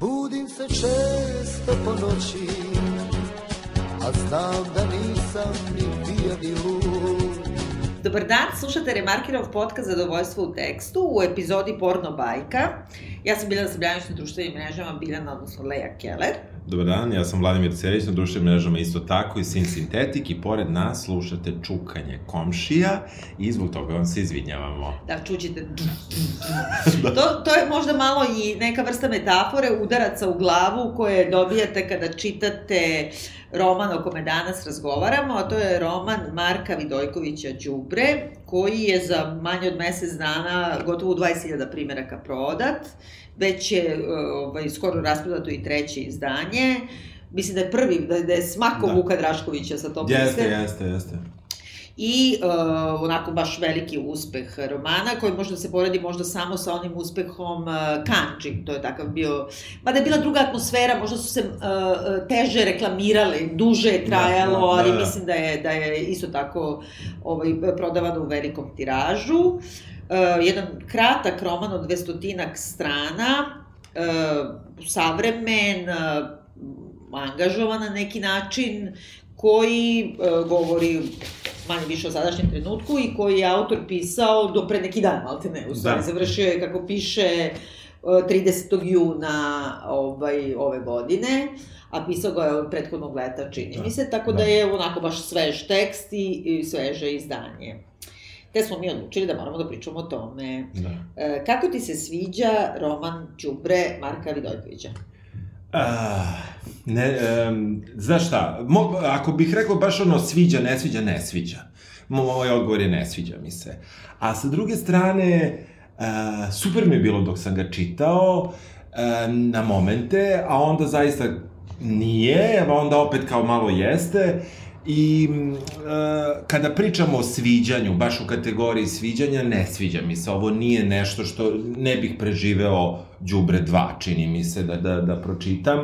Budim se često po noći A znam da nisam ni pijan ni lud Dobar dan, slušate Remarkirov podcast Zadovoljstvo u tekstu u epizodi Porno bajka. Ja sam Biljana Sabljanić na društvenim mrežama, Biljana, odnosno Leja Keller. Dobar dan, ja sam Vladimir Cerić na društvenim mrežama isto tako i Sin Sintetik i pored nas slušate čukanje komšija i zbog toga vam se izvinjavamo. Da, čućete... to, to je možda malo i neka vrsta metafore udaraca u glavu koje dobijate kada čitate roman o kome danas razgovaramo, a to je roman Marka Vidojkovića Đubre, koji je za manje od mesec dana gotovo u 20.000 primjeraka prodat. Već je ovaj, skoro rasprodato i treće izdanje. Mislim da je prvi, da, da je smako da. Vuka Draškovića sa tom Jeste, jeste, jeste i uh, onako baš veliki uspeh romana koji možda se poredi možda samo sa onim uspehom uh, Kanči, to je takav bio, mada je bila druga atmosfera, možda su se uh, teže reklamirali, duže je trajalo, da, da, ali da, da. mislim da je, da je isto tako ovaj, prodavano u velikom tiražu. Uh, jedan kratak roman od dvestotinak strana, uh, savremen, uh, angažovan na neki način, koji uh, govori manje više o sadašnjem trenutku i koji je autor pisao do pre neki dan, malte ne, u stvari da. završio je, kako piše, 30. juna ovaj, ove godine, a pisao ga je od prethodnog leta, čini da. mi se, tako da. da je onako baš svež tekst i, i sveže izdanje. Te smo mi odlučili da moramo da pričamo o tome. Da. E, kako ti se sviđa roman Đubre Marka Vidojkovića? Uh, ne, um, znaš šta, mo, ako bih rekao baš ono sviđa, ne sviđa, ne sviđa. Moj odgovor je ne sviđa mi se. A sa druge strane, uh, super mi je bilo dok sam ga čitao, uh, na momente, a onda zaista nije, a onda opet kao malo jeste. I uh, kada pričamo o sviđanju, baš u kategoriji sviđanja, ne sviđa mi se. Ovo nije nešto što ne bih preživeo Đubre 2, čini mi se da, da, da pročitam.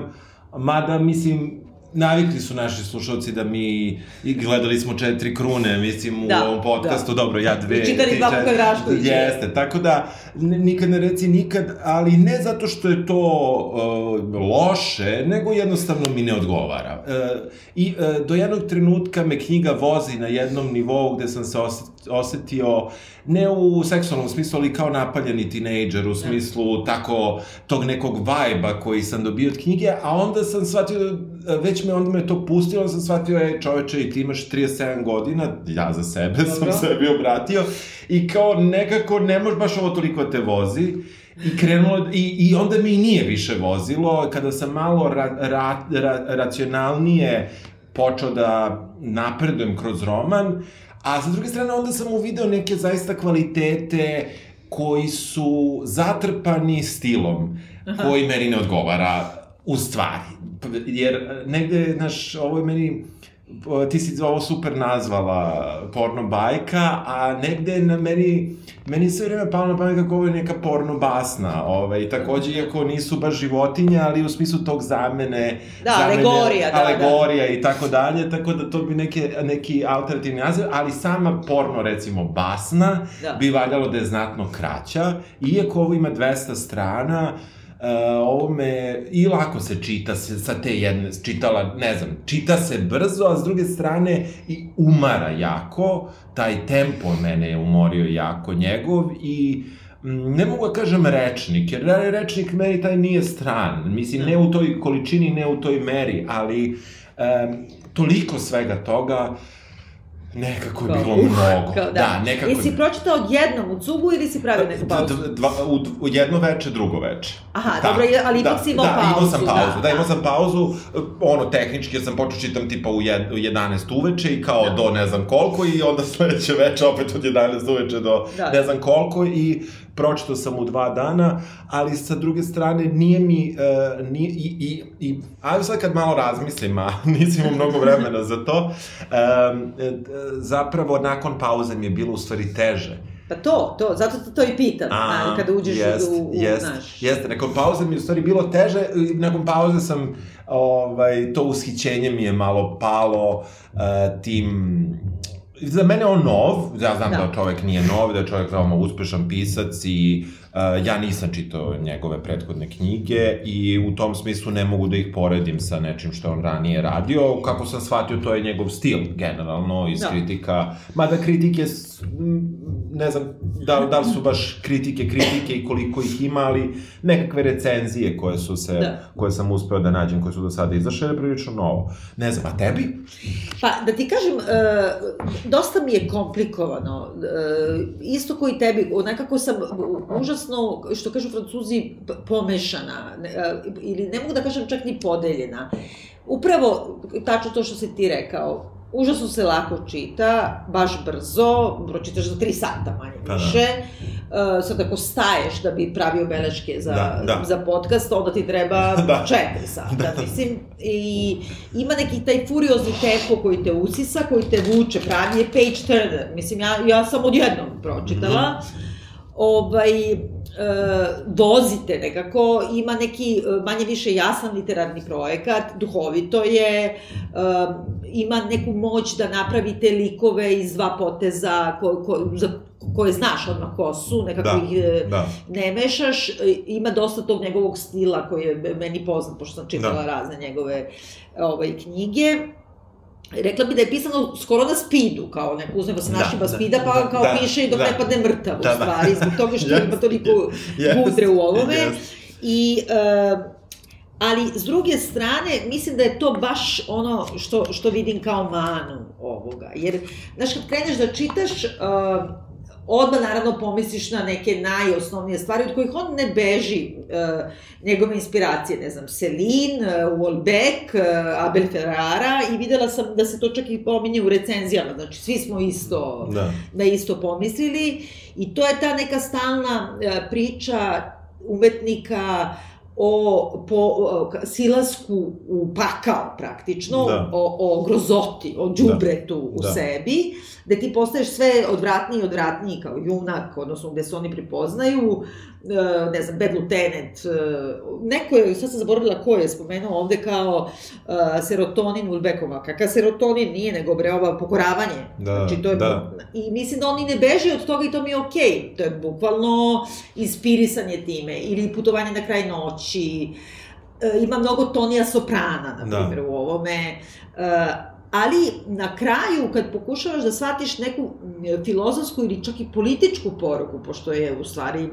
Mada, mislim, navikli su naši slušalci da mi i gledali smo četiri krune, mislim, u da, ovom podcastu, da. dobro, ja dve... I čitali dva Vuka Draškovića. Jeste, tako da, nikad ne reci nikad, ali ne zato što je to uh, loše, nego jednostavno mi ne odgovara. Uh, I uh, do jednog trenutka me knjiga vozi na jednom nivou gde sam se osetio ne u seksualnom smislu, ali kao napaljeni tinejdžer, u da. smislu tako tog nekog vajba koji sam dobio od knjige, a onda sam shvatio, već me onda me to pustilo, onda sam shvatio, ej čoveče, i ti imaš 37 godina, ja za sebe Dobro. sam sebi obratio, i kao nekako ne možeš baš ovo toliko da te vozi, I krenulo, i, i onda mi nije više vozilo, kada sam malo ra, ra, ra, racionalnije počeo da napredujem kroz roman, A sa druge strane, onda sam uvideo neke zaista kvalitete koji su zatrpani stilom, Aha. koji meni ne odgovara u stvari. Jer negde, znaš, ovo je meni ti si ovo super nazvala porno bajka, a negde na meni, meni sve vreme palo na pamet kako ovo je neka porno basna, ovaj, takođe, iako nisu baš životinje, ali u smislu tog zamene, da, zamene, alegorija, da, alegorija da. i tako dalje, tako da to bi neke, neki alternativni naziv, ali sama porno, recimo, basna, da. bi valjalo da je znatno kraća, iako ovo ima 200 strana, uh, Uh, ovo me i lako se čita se, sa te jedne, čitala, ne znam, čita se brzo, a s druge strane i umara jako, taj tempo mene je umorio jako njegov i ne mogu da kažem rečnik, jer rečnik meni taj nije stran, mislim, ne u toj količini, ne u toj meri, ali um, toliko svega toga, uh, Nekako je bilo uh, mnogo. Kao, da. da, nekako... Jesi pročitao odjednom u cugu ili si pravio neku pauzu? Dva, u, u jedno veče, drugo veče. Aha, da, dobro, ali ipak da, si imao da, pauzu. Da, imao sam pauzu, da, da, imao sam pauzu, ono, tehnički, jer sam počeo čitam tipa u, jed, u 11 uveče i kao da. do ne znam koliko i onda sledeće veče opet od 11 uveče do da. ne znam koliko i pročitao sam u dva dana, ali sa druge strane nije mi, uh, nije, i, i, i, ajde sad kad malo razmislim, a nisam imao mnogo vremena za to, um, zapravo nakon pauze mi je bilo u stvari teže. Pa to, to, zato te to i pitam, A, kada uđeš jest, u, u, jest, naš. Jeste, nakon pauze mi je u stvari bilo teže, nakon pauze sam, ovaj, to ushićenje mi je malo palo uh, tim za mene on nov, ja znam da, Da. čovek nije nov, da je čovek veoma uspešan pisac i uh, ja nisam čitao njegove prethodne knjige i u tom smislu ne mogu da ih poredim sa nečim što on ranije radio. Kako sam shvatio, to je njegov stil, generalno, iz Da. kritika. Mada kritike, ne znam da, da li su baš kritike, kritike i koliko ih ima, ali nekakve recenzije koje su se, Da. koje sam uspeo da nađem, koje su do sada izašle, je prilično novo. Ne znam, a tebi? Pa, da ti kažem, e, dosta mi je komplikovano. E, isto koji tebi, nekako sam užasno, što kažu francuzi, pomešana. E, ili ne mogu da kažem čak ni podeljena. Upravo, tačno to što si ti rekao, užasno se lako čita, baš brzo, pročitaš za tri sata manje Pa da. više. E, sad ako staješ da bi pravio beleške za, Da, da. za podcast, onda ti treba Da. četiri sata, mislim. I ima neki taj furiozni tempo koji te usisa, koji te vuče, pravi je page turner. Mislim, ja, ja sam odjednom pročitala. Ovaj, e, vozite nekako, ima neki e, manje više jasan literarni projekat, duhovito je, e, ima neku moć da napravite likove iz dva poteza ko, ko, za koje znaš odmah ko su, nekako Da, ih e, Da. ne mešaš, e, ima dosta tog njegovog stila koji je meni poznat, pošto sam čitala Da. razne njegove ovaj, knjige. Rekla bi da je pisano skoro na spidu, kao neko uzme pa se Da, da, spida, pa da, kao da, piše i dok da. ne padne mrtav, u Da, da. stvari, zbog toga što Jeste, ima toliko jeste, gudre u ovome. jeste. I, e, ali, s druge strane, mislim da je to baš ono što, što vidim kao manu ovoga. Jer, znaš, kad kreneš da čitaš, e, odmah naravno pomisliš na neke najosnovnije stvari od kojih on ne beži e, njegove inspiracije, ne znam, Celine, e, Wolbeck, e, Abel Ferrara i videla sam da se to čak i pominje u recenzijama, znači svi smo isto Da. da isto pomislili i to je ta neka stalna e, priča umetnika o po, o, silasku u pakao praktično, Da. o, o grozoti, o džubretu u Da. sebi, da ti postaješ sve odvratniji i odvratniji kao junak, odnosno gde se oni prepoznaju, ne znam, Bad Lieutenant, e, neko je, sad sam zaboravila ko je spomenuo ovde kao e, serotonin Ulbekova, kakav serotonin nije, nego bre ova pokoravanje. Da, znači, to je, da. I mislim da oni ne beže od toga i to mi je okej. To je bukvalno inspirisanje time. Ili putovanje na kraj noći. E, ima mnogo Tonija Soprana, na Da. primjer, u ovome. E, ali na kraju, kad pokušavaš da shvatiš neku filozofsku ili čak i političku poruku, pošto je u stvari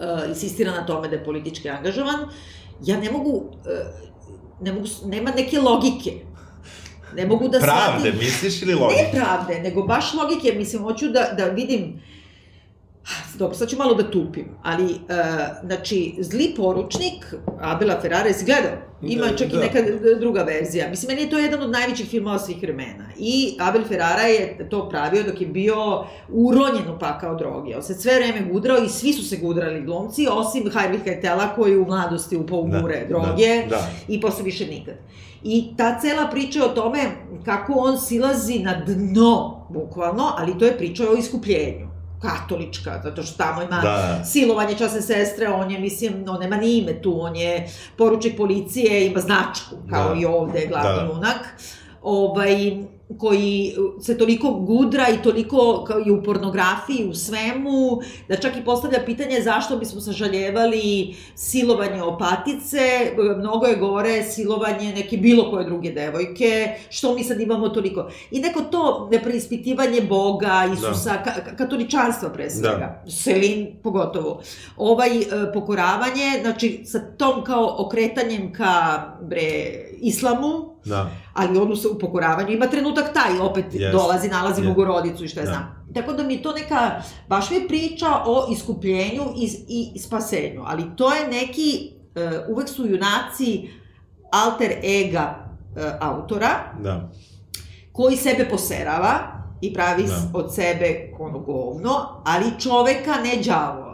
e, insistira na tome da je politički angažovan, ja ne mogu, e, ne mogu, nema neke logike. Ne mogu da Pravde, shvatim... misliš ili Ne logike? pravde, nego baš logike, mislim, hoću da, da vidim, dobro, sad ću malo da tupim, ali, uh, znači, zli poručnik, Abela Ferrara, jesi gledao? Ima Da, čak i da. neka druga verzija. Mislim, meni je to jedan od najvećih filmova svih vremena. I Abel Ferrara je to pravio dok je bio uronjen u pakao droge. On se sve vreme gudrao i svi su se gudrali glumci, osim Harvey Keitela koji u mladosti upao u mure droge Da, da. i posle više nikad. I ta cela priča o tome kako on silazi na dno, bukvalno, ali to je priča o iskupljenju katolička, zato što tamo ima Da. silovanje časne sestre, on je, mislim, on nema ni ime tu, on je poručnik policije, ima značku, kao Da. i ovde, glavni Da. junak, ovaj, koji se toliko gudra i toliko kao i u pornografiji, u svemu, da čak i postavlja pitanje zašto bismo sažaljevali silovanje opatice, mnogo je gore silovanje neke bilo koje druge devojke, što mi sad imamo toliko. I neko to nepreispitivanje Boga, Isusa, ka, ka- katoličanstva pre svega, Selin pogotovo. Ovaj e, pokoravanje, znači sa tom kao okretanjem ka bre islamu, Da. ali se u pokoravanju ima trenutak taj, opet Yes. dolazi, nalazi Yes. Bogorodicu i šta je Da. znam. Tako da mi je to neka, baš mi je priča o iskupljenju i, i spasenju, ali to je neki, uh, uvek su junaci alter ega uh, autora, Da. koji sebe poserava i pravi Da. od sebe ono govno, ali čoveka ne đavola.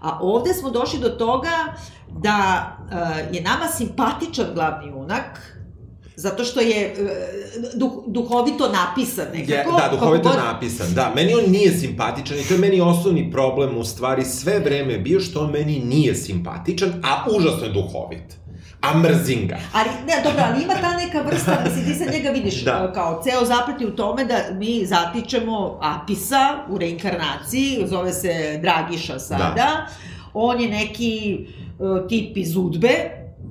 A ovde smo došli do toga da uh, je nama simpatičan glavni junak, zato što je uh, duh, duhovito napisan nekako. Je, da, kako duhovito god- napisan. Da, meni on nije simpatičan i to je meni osnovni problem u stvari sve vreme bio što on meni nije simpatičan, a užasno je duhovit. A. Ali, ne, dobro, ali ima ta neka vrsta, mislim, ti sad njega vidiš, Da. da. kao ceo zaplet je u tome da mi zatičemo Apisa u reinkarnaciji, zove se Dragiša sada, Da. on je neki uh, tip iz Udbe,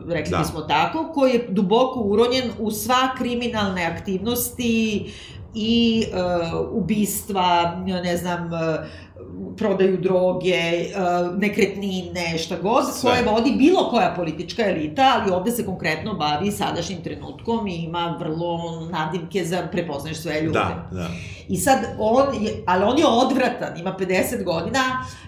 rekli Da. bismo tako, koji je duboko uronjen u sva kriminalne aktivnosti i uh, ubistva, ne znam, prodaju droge, uh, nekretnine, šta god, Sve. koje vodi bilo koja politička elita, ali ovde se konkretno bavi sadašnjim trenutkom i ima vrlo nadimke za prepoznaješ sve ljude. Da, da. I sad on je, ali on je odvratan, ima 50 godina,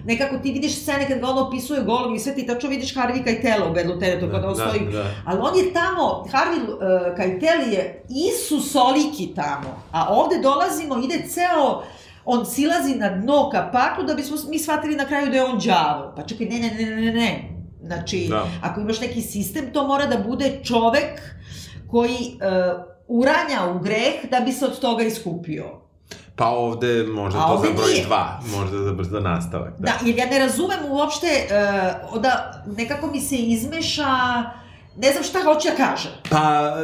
nekako ti vidiš scene kad ga on opisuje golom i sve ti tačno vidiš Harvey Keitel u Bedlu Teretu kada on Da, stoji. da. Ali on je tamo, Harvey uh, Keitel je Isus Oliki tamo, a ovde dolazimo, ide ceo on silazi na dno ka paklu da bismo mi shvatili na kraju da je on đavo. Pa čekaj, ne, ne, ne, ne, ne. Znači, Da. ako imaš neki sistem, to mora da bude čovek koji uh, uranja u greh da bi se od toga iskupio. Pa ovde možda A to ovde za broj nije. dva, možda za brzo nastavak. Da, jer ja ne razumem uopšte, uh, onda nekako mi se izmeša, ne znam šta hoće da kaže. Pa,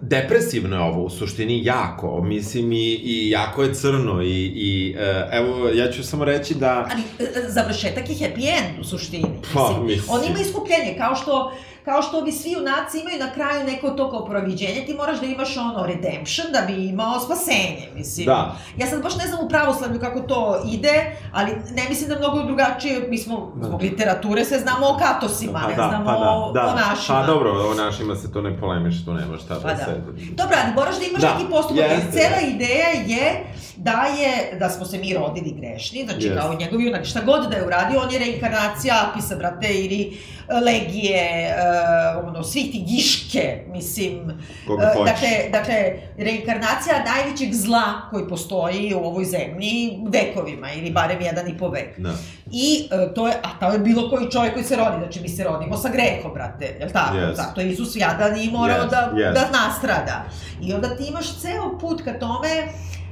depresivno je ovo, u suštini jako, mislim i, i jako je crno i, i e, evo, ja ću samo reći da... Ali e, završetak je happy end u suštini. Pa, mislim. On ima iskupljenje, kao što kao što ovi svi junaci imaju na kraju neko to kao proviđenje, ti moraš da imaš ono redemption da bi imao spasenje, mislim. Da. Ja sad baš ne znam u pravoslavlju kako to ide, ali ne mislim da mnogo drugačije, mi smo Da. zbog literature sve znamo o katosima, ne znamo o, o našima. Pa dobro, o našima se to ne polemiše, to nema šta Pa da, da. se... Dobro, ali moraš da imaš Da, neki postupak. jeste. Cela ideja je da je, da smo se mi rodili grešni, znači Jeste. kao njegovi junak, šta god da je uradio, on je reinkarnacija Apisa, brate, ili e, Legije, uh, ono, svih ti giške, mislim. Koga hoćeš. dakle, dakle, reinkarnacija najvećeg zla koji postoji u ovoj zemlji vekovima, ili barem jedan i po vek. Da. I e, to je, a to je bilo koji čovjek koji se rodi, znači mi se rodimo sa grehom, brate, jel tako? Yes. Zato je Isus jadan i morao Yes, da, yes. da nastrada. I onda ti imaš ceo put ka tome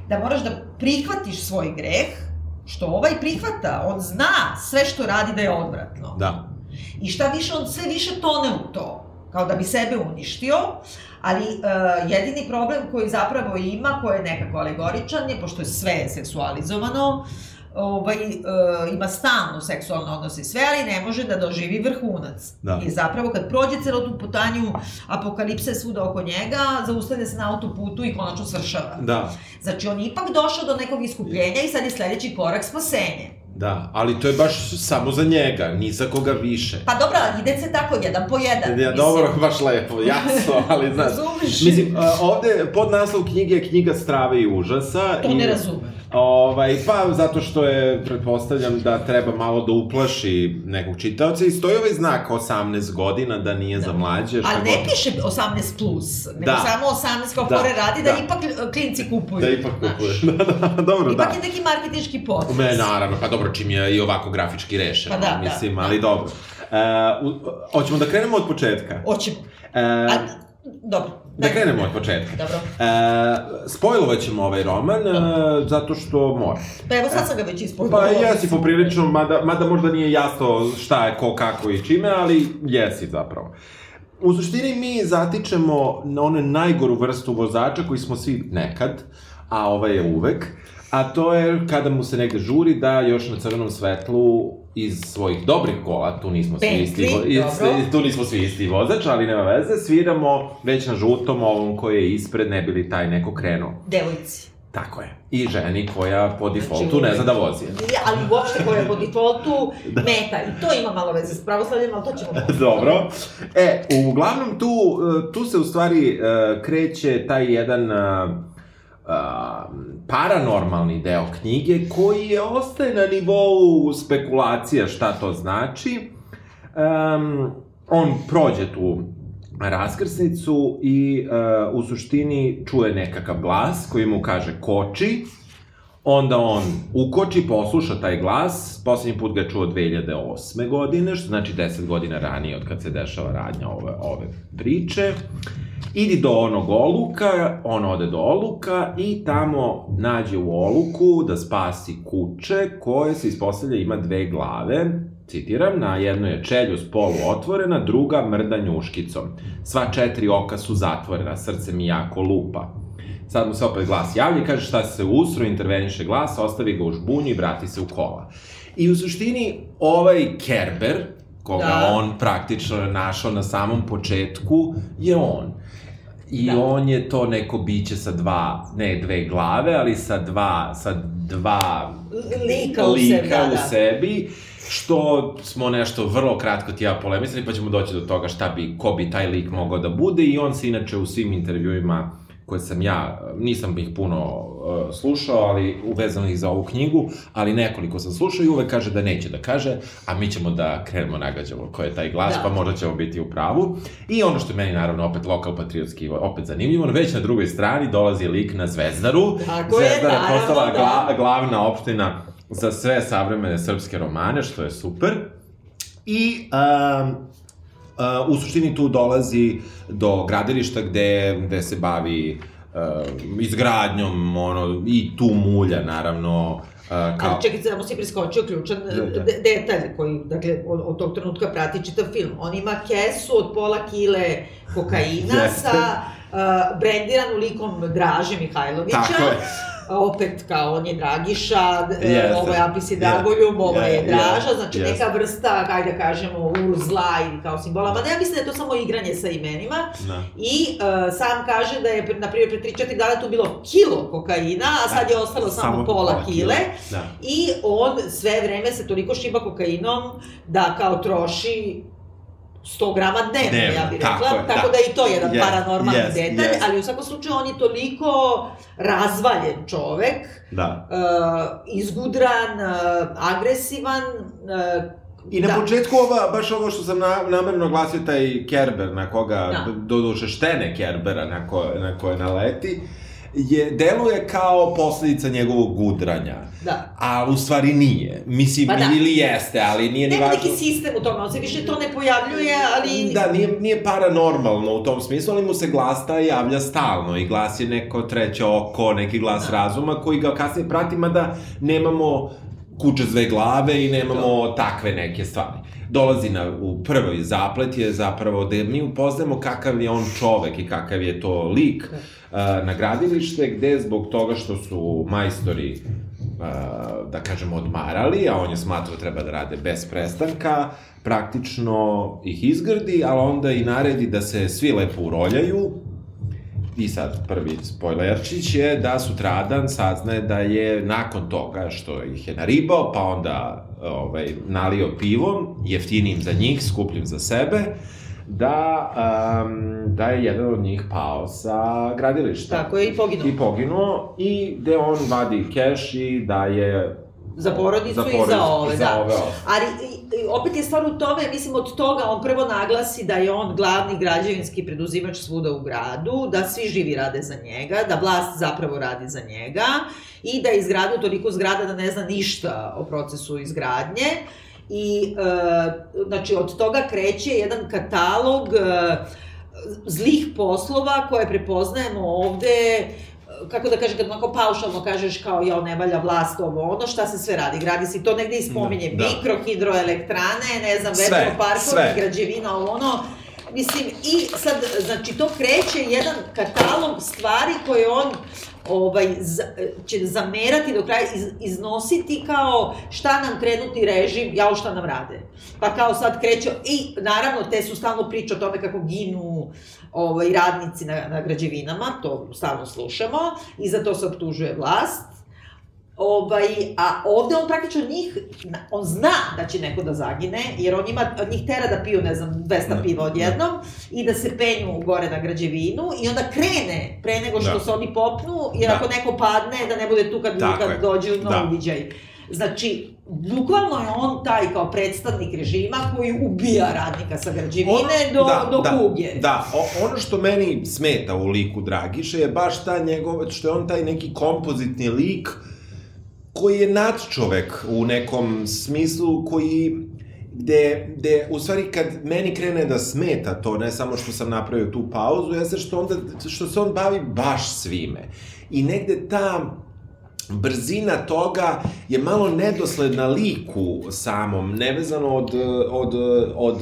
da moraš da prihvatiš svoj greh, što ovaj prihvata, on zna sve što radi da je odvratno. Da. I šta više, on sve više tone u to, kao da bi sebe uništio, ali uh, jedini problem koji zapravo ima, koji je nekako alegoričan je, pošto je sve seksualizovano, ovaj, uh, ima stalno seksualne odnose i sve, ali ne može da doživi vrhunac. Da. I zapravo kad prođe celo tu putanju apokalipse svuda oko njega, zaustavlja se na autoputu i konačno svršava. Da. Znači, on ipak došao do nekog iskupljenja i sad je sledeći korak spasenje. Da, ali to je baš samo za njega, ni za koga više. Pa dobro, ide se tako, jedan po jedan. Ja, mislim. dobro, baš lepo, jasno, ali znaš... Razumeš? Mislim, ovde pod naslov knjige je knjiga strave i užasa. To i, ne razumem. Ovaj, pa, zato što je, pretpostavljam da treba malo da uplaši nekog čitaoca i stoji ovaj znak 18 godina da nije za mlađe. Ali ne god. piše 18 plus, nego Da. samo 18 kao Da, fore radi da, da. ipak e, klinci kupuju. Da ipak znaš. kupuje. Da, da, dobro, Ipak da. je neki marketinški potez. Me, naravno, pa dobro, čim je i ovako grafički rešeno, Pa da, da. mislim, ali dobro. E, u, hoćemo da krenemo od početka. Hoćemo. E, A, dobro. Da krenemo od početka. Dobro. E, spojlovat ćemo ovaj roman, e, zato što mora. Pa evo sad sam ga već ispod. Pa jesi poprilično, mada, mada možda nije jasno šta je, ko, kako i čime, ali jesi zapravo. U suštini mi zatičemo na one najgoru vrstu vozača koji smo svi nekad, a ovaj je uvek, a to je kada mu se negde žuri da još na crvenom svetlu iz svojih dobrih kola, tu nismo svi isti, iz, tu nismo svi isti vozač, ali nema veze, sviramo već na žutom ovom koji je ispred, ne bi li taj neko krenuo. Devojci. Tako je. I ženi koja po defaultu Znači, ne zna da vozi. Ali uopšte koja je po defaultu meta. I to ima malo veze s pravoslavljem, ali to ćemo. Dobro. E, uglavnom tu, e, tu se u stvari e, kreće taj jedan e, paranormalni deo knjige koji je ostaje na nivou spekulacija šta to znači. Um, on prođe tu raskrsnicu i e, u suštini čuje nekakav glas koji mu kaže koči, Onda on ukoči, posluša taj glas, poslednji put ga čuo 2008. godine, što znači 10 godina ranije od kad se dešava radnja ove, ove priče. Idi do onog oluka, on ode do oluka i tamo nađe u oluku da spasi kuće koje se ispostavlja ima dve glave citiram, na jednoj je čeljust polu otvorena, druga mrda njuškicom. Sva četiri oka su zatvorena, srce mi jako lupa. Sad mu se opet glas javlja i kaže šta se usro, interveniše glas, ostavi ga u žbunju i vrati se u kola. I u suštini ovaj Kerber, koga Da. on praktično našao na samom početku, je on. I Da. on je to neko biće sa dva, ne dve glave, ali sa dva, sa dva Lika u lika sebi, da, u da. sebi, što smo nešto vrlo kratko ti ja polemisali, pa ćemo doći do toga šta bi, ko bi taj lik mogao da bude i on se inače u svim intervjuima koje sam ja, nisam ih puno uh, slušao, ali uvezano ih za ovu knjigu, ali nekoliko sam slušao i uvek kaže da neće da kaže, a mi ćemo da krenemo nagađamo ko je taj glas, Da. pa možda ćemo biti u pravu. I ono što je meni naravno opet lokal patriotski, opet zanimljivo, već na drugoj strani dolazi lik na Zvezdaru. Tako je, Zvezdara je naravno, postala da. gla, glavna opština za sve savremene srpske romane, što je super. I um, uh, u suštini tu dolazi do gradilišta gde, gde se bavi uh, izgradnjom, ono, i tu mulja, naravno, uh, kao... Ali čekaj, samo si preskočio ključan Da, da. de- detalj koji, dakle, od, od tog trenutka prati čitav film. On ima kesu od pola kile kokaina sa uh, brendiranu likom Draže Mihajlovića. Tako je. A opet, kao, on je Dragiša, d- Jeste. ovo je Apis i Dragoljub, ovo je Draža, znači jeste. neka vrsta, kaj da kažemo, zla ili kao simbola. Ma ne, ja mislim da je to samo igranje sa imenima. Da. I uh, sam kaže da je, na primjer, pre 3-4 dana tu bilo kilo kokaina, a sad je ostalo samo, pola kile. Da. I on sve vreme se toliko šiba kokainom da kao troši 100 grama dnevno, Dnevno, ja bih tako rekla. je, tako da. da je i to jedan Yes, paranormalni yes, detalj, yes. ali u svakom slučaju on je toliko razvaljen čovek, Da. uh, izgudran, uh, agresivan, uh, I na da. početku ova, baš ovo što sam na, namerno glasio taj Kerber, na koga, Da. do duše štene Kerbera na, ko, na koje naleti, je, deluje kao posledica njegovog gudranja. da. A u stvari nije. Mislim, Pa da. ili jeste, ali nije ni važno. neki sistem u tome, on se više to ne pojavljuje, ali... Da, nije, nije paranormalno u tom smislu, ali mu se glas taj javlja stalno i glas je neko treće oko, neki glas Da. razuma koji ga kasnije prati, mada nemamo kuće zve glave i nemamo takve neke stvari. Dolazi na, u prvoj zaplet je zapravo da mi upoznamo kakav je on čovek i kakav je to lik uh, na gradilište, gde zbog toga što su majstori uh, da kažemo, odmarali, a on je smatrao treba da rade bez prestanka, praktično ih izgrdi, ali onda i naredi da se svi lepo uroljaju, I sad, prvi spojlerčić je da sutradan saznaje da je nakon toga što ih je naribao, pa onda ovaj, nalio pivom, jeftinim za njih, skupljim za sebe, da, um, da je jedan od njih pao sa gradilišta. Tako je i poginuo. I poginuo, i gde on vadi keš i daje Za porodicu, i za ove, za da. ove ostale. Ali opet je stvar u tome, mislim, od toga on prvo naglasi da je on glavni građevinski preduzimač svuda u gradu, da svi živi rade za njega, da vlast zapravo radi za njega i da je izgradio toliko zgrada da ne zna ništa o procesu izgradnje. I, e, znači, od toga kreće jedan katalog e, zlih poslova koje prepoznajemo ovde kako da kažem, kad onako paušalno kažeš kao, jao, ne valja vlast, ovo, ono, šta se sve radi? Gradi se to negde i spominje, Da, da. mikro, hidroelektrane, ne znam, vetroparkovi, građevina, ovo, ono, Mislim, i sad, znači, to kreće jedan katalog stvari koje on ovaj, će zamerati do kraja, iz, iznositi kao šta nam trenutni režim, jao šta nam rade. Pa kao sad kreće, i naravno te su stalno priče o tome kako ginu ovaj, radnici na, na građevinama, to stalno slušamo, i za to se optužuje vlast. Ovaj, a ovde on praktično njih, on zna da će neko da zagine, jer on ima, njih tera da piju, ne znam, 200 Da. piva odjednom i da se penju gore na građevinu i onda krene, pre nego što Da. se oni popnu, jer Da. ako neko padne, da ne bude tu kad, Tako kad je. dođe na Da. uviđaj. Znači, bukvalno je on taj kao predstavnik režima koji ubija radnika sa građevine do, do da, kuge. Da, o, ono što meni smeta u liku Dragiše je baš ta njegov, što je on taj neki kompozitni lik koji je nadčovek u nekom smislu koji gde, gde, u stvari, kad meni krene da smeta to, ne samo što sam napravio tu pauzu, jeste što, onda, što se on bavi baš svime. I negde ta brzina toga je malo nedosledna liku samom, nevezano od, od, od, od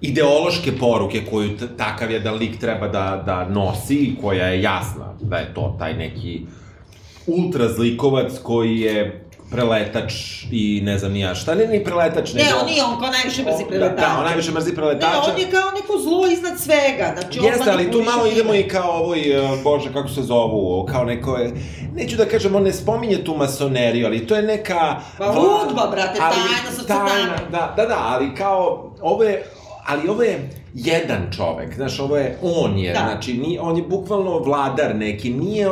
ideološke poruke koju takav jedan lik treba da, da nosi, koja je jasna da je to taj neki ultrazlikovac koji je preletač i ne znam nija šta, ne ni preletač, ne. Ne, on nije, on kao najviše mrzi preletača. Da, da, on najviše mrzi preletača. Ne, on je kao neko zlo iznad svega, znači on Jeste, ali tu malo idemo i kao ovoj, e, bože, kako se zovu, kao neko, neću da kažem, on ne spominje tu masoneriju, ali to je neka... Pa udba, brate, ali, tajna sa tajna, da, da, da, ali kao, ovo je, ali ovo je jedan čovek, znaš, ovo je, on je, da. znači, ni, on je bukvalno vladar neki, nije,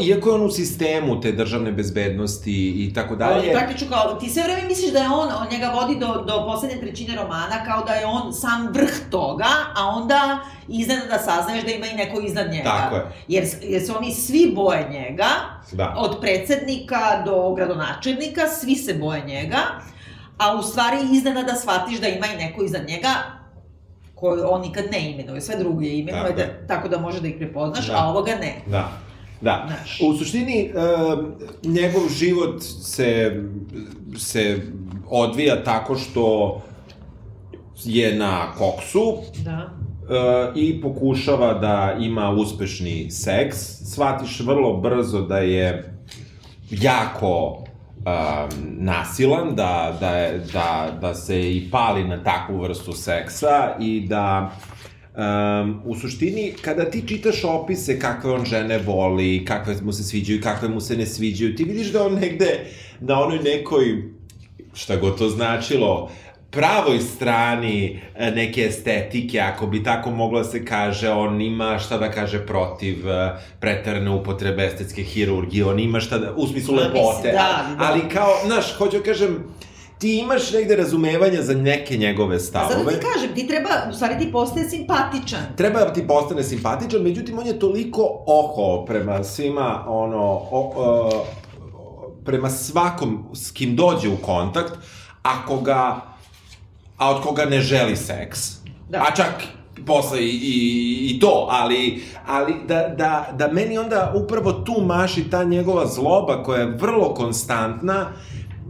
iako je on u sistemu te državne bezbednosti i tako dalje. Ali praktično kao, ti sve vreme misliš da je on, on njega vodi do, do poslednje trećine romana, kao da je on sam vrh toga, a onda iznad da saznaješ da ima i neko iznad njega. Tako je. Jer, jer se oni svi boje njega, da. od predsednika do gradonačelnika, svi se boje njega, a u stvari iznenada shvatiš da ima i neko iznad njega, koju on nikad ne imenuje, sve drugo je imenuje, da, tako da može da ih prepoznaš, da. a ovoga ne. Da. Da. Znaš. U suštini, uh, njegov život se, se odvija tako što je na koksu da. Uh, i pokušava da ima uspešni seks. Svatiš vrlo brzo da je jako um, nasilan, da, da, da, da se i pali na takvu vrstu seksa i da Um, u suštini, kada ti čitaš opise kakve on žene voli, kakve mu se sviđaju, kakve mu se ne sviđaju, ti vidiš da on negde na onoj nekoj, šta god to značilo, pravoj strani e, neke estetike, ako bi tako moglo da se kaže, on ima šta da kaže protiv e, pretarne upotrebe estetske hirurgije, on ima šta da, u smislu lepote, da, da. ali kao, znaš, hoću da kažem, ti imaš negde razumevanja za neke njegove stavove. A sad ti kažem, ti treba, u stvari ti postaje simpatičan. Treba da ti postane simpatičan, međutim on je toliko oho prema svima, ono, o, o, prema svakom s kim dođe u kontakt, ako ga, a od koga ne želi seks, da. a čak posle i, i, i to, ali, ali da, da, da meni onda upravo tu maši ta njegova zloba koja je vrlo konstantna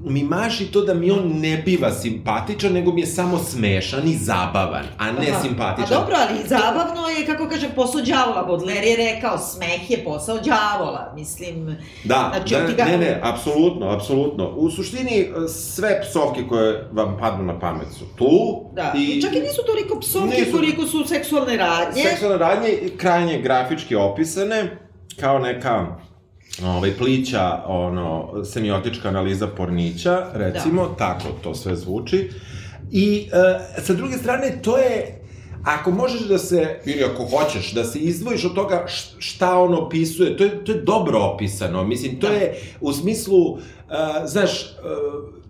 mi maši to da mi on ne biva simpatičan, nego mi je samo smešan i zabavan, a ne Aha. simpatičan. A dobro, ali zabavno je, kako kažem, posao djavola. Baudelaire je rekao, smeh je posao djavola. Mislim, da, znači, da, ga... ne, ne, apsolutno, apsolutno. U suštini, sve psovke koje vam padnu na pamet su tu. Da, i, I čak i nisu toliko psovke nisu... koliko su seksualne radnje. Seksualne radnje, krajnje grafički opisane, kao neka ovaj, plića, ono, semiotička analiza pornića, recimo, da. tako to sve zvuči. I e, sa druge strane, to je ako možeš da se, ili ako hoćeš, da se izdvojiš od toga šta on opisuje, to je, to je dobro opisano. Mislim, to da. je u smislu, uh, znaš, uh,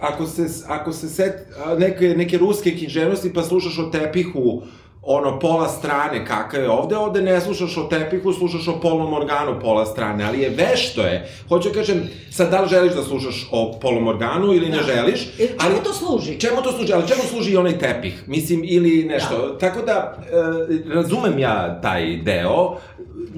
ako se, ako se set, neke, neke ruske književnosti pa slušaš o tepihu ono, pola strane kakav je ovde, ovde ne slušaš o tepihu, slušaš o polnom organu pola strane, ali je vešto je. Hoću da kažem, sad da li želiš da slušaš o polnom organu ili da. ne želiš, e, ali... Čemu to služi? Čemu to služi, ali čemu služi i onaj tepih? Mislim, ili nešto. Da. Tako da, e, razumem ja taj deo,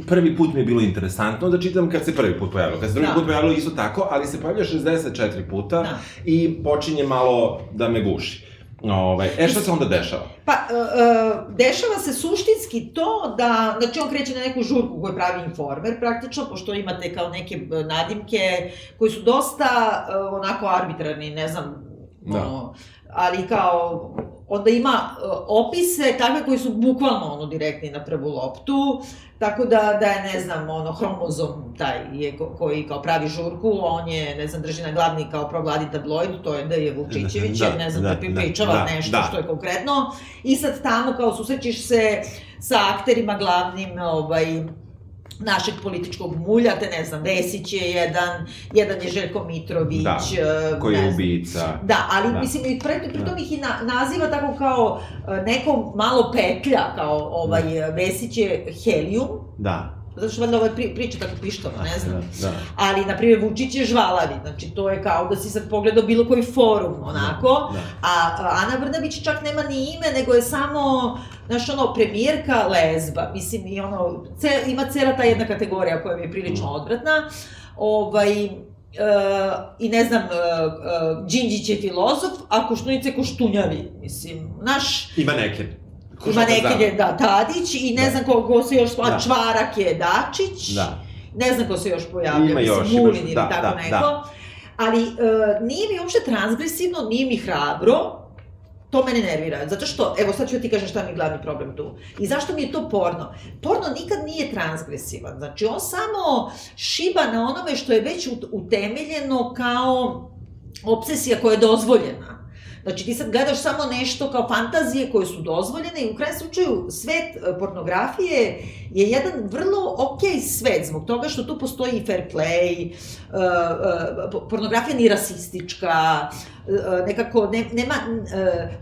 prvi put mi je bilo interesantno da čitam kad se prvi put pojavilo. Kad se drugi da. put pojavilo isto tako, ali se pojavlja 64 puta da. i počinje malo da me guši. Ovaj, e šta se onda dešava? Pa, uh, uh, dešava se suštinski to da, znači on kreće na neku žurku koju pravi informer praktično, pošto imate kao neke e, nadimke koji su dosta uh, onako arbitrarni, ne znam, da. ono, ali kao onda ima uh, opise takve koji su bukvalno ono direktni na prvu loptu, tako da, da je, ne znam, ono, hromozom taj je ko, koji kao pravi žurku, on je, ne znam, drži na glavni kao progladi tabloid, to je da je Vučićević, da, ne znam, da, da, pričava da, nešto da. što je konkretno, i sad tamo kao susrećiš se sa akterima glavnim, ovaj, našeg političkog mulja, te ne znam, Vesić je jedan, jedan je Željko Mitrović. Da, eh, koji je ubica. Da, ali da. mislim, i pre, pri tom da. ih i na, naziva tako kao eh, neko malo petlja, kao ovaj, da. Vesić je helium. Da zato što valjda ovaj pri, priča tako pištava, ne znam. Da, da. Ali, na primjer, Vučić je žvalavi, znači to je kao da si sad pogledao bilo koji forum, onako, da, da. a Ana Brnabić čak nema ni ime, nego je samo, znaš, ono, premijerka lezba, mislim, i ono, ce, ima cela ta jedna kategorija koja mi je prilično odvratna, ovaj, Uh, i ne znam, uh, uh, Đinđić je filozof, a Koštunica je koštunjavi, mislim, naš... Ima neke. Ima neke, da, Tadić, i ne Da. znam ko, ko se još, da. Da. Čvarak je Dačić, Da. ne znam ko se još pojavio, Ima mislim, još, Vulin ili da, tako da, neko. da. Ali uh, nije mi uopšte transgresivno, nije mi hrabro, to mene nervira, zato što, evo sad ću ti kažem šta mi je glavni problem tu. I zašto mi je to porno? Porno nikad nije transgresivan, znači on samo šiba na onome što je već ut- utemeljeno kao obsesija koja je dozvoljena. Znači ti sad gledaš samo nešto kao fantazije koje su dozvoljene i u krajnjem slučaju svet e, pornografije je jedan vrlo okej svet zbog toga što tu postoji fair play, uh, uh, pornografija nije rasistička, nekako ne, nema, uh,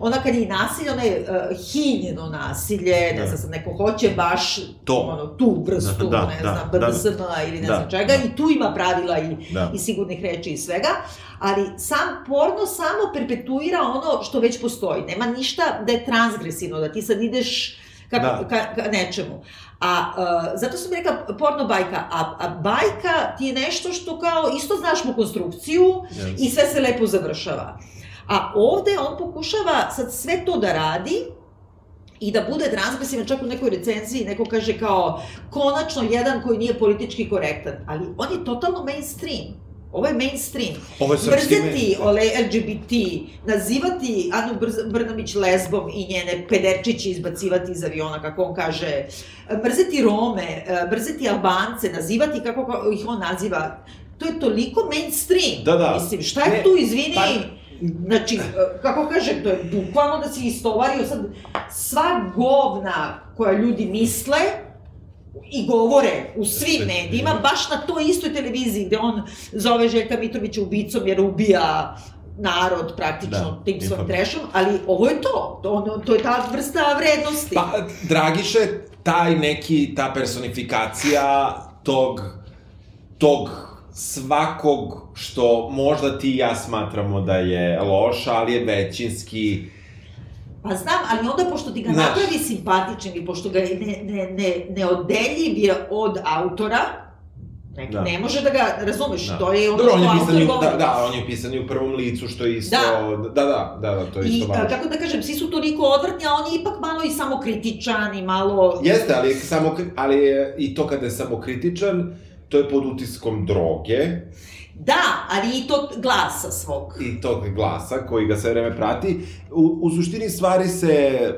ona kad je nasilje, ona je uh, hiljeno nasilje, ne Da. znam sad, neko hoće baš To. ono, tu vrstu, Da, ne da, znam, da, da. BDSM ili ne Da, znam čega, da. i tu ima pravila i Da. i sigurnih reči i svega, ali sam porno samo perpetuira ono što već postoji. Nema ništa da je transgresivno, da ti sad ideš ka, Da. ka, ka nečemu. A uh, zato sam rekla porno bajka, a, a bajka ti je nešto što kao isto znaš mu konstrukciju Yes. i sve se lepo završava. A ovde on pokušava sad sve to da radi i da bude transgresivan, čak u nekoj recenziji neko kaže kao konačno jedan koji nije politički korektan, ali on je totalno mainstream. Ovo je mainstream. Ovo je mainstream. ole LGBT, nazivati Anu Brz- Brnabić lesbom i njene pederčiće izbacivati iz aviona, kako on kaže, mrzeti Rome, e, mrzeti Albance, nazivati kako ih on naziva, to je toliko mainstream. Da, da. Mislim, šta je Ne, tu, izvini, pa- Znači, e, kako kažem, to je bukvalno da si istovario sad sva govna koja ljudi misle i govore u svim medijima, baš na toj istoj televiziji gde on zove Željka Mitrovića ubicom jer ubija narod praktično Da, tim svojim trešom, ali ovo je to, to, ono- to je ta vrsta vrednosti. Pa, Dragiše, taj neki, ta personifikacija tog, tog svakog što možda ti i ja smatramo da je loša, ali je većinski... Pa znam, ali onda pošto ti ga Znaš. napravi simpatičnim i pošto ga je ne, ne, ne, neoddeljiv je od autora, ne, Da. ne može da ga, razumeš, Da. to je ono Dobro, on je pisan i, u- da, da, on je pisan i u prvom licu, što je isto... Da. Da, da, da, da, to je I, isto a, važno. kako da kažem, svi su toliko odvrtni, a on je ipak malo i samokritičan i malo... Jeste, ali, je samo, ali je i to kada je samokritičan, to je pod utiskom droge Da, ali i to glasa svog. i tog glasa koji ga sve vreme prati. U, u suštini stvari se e,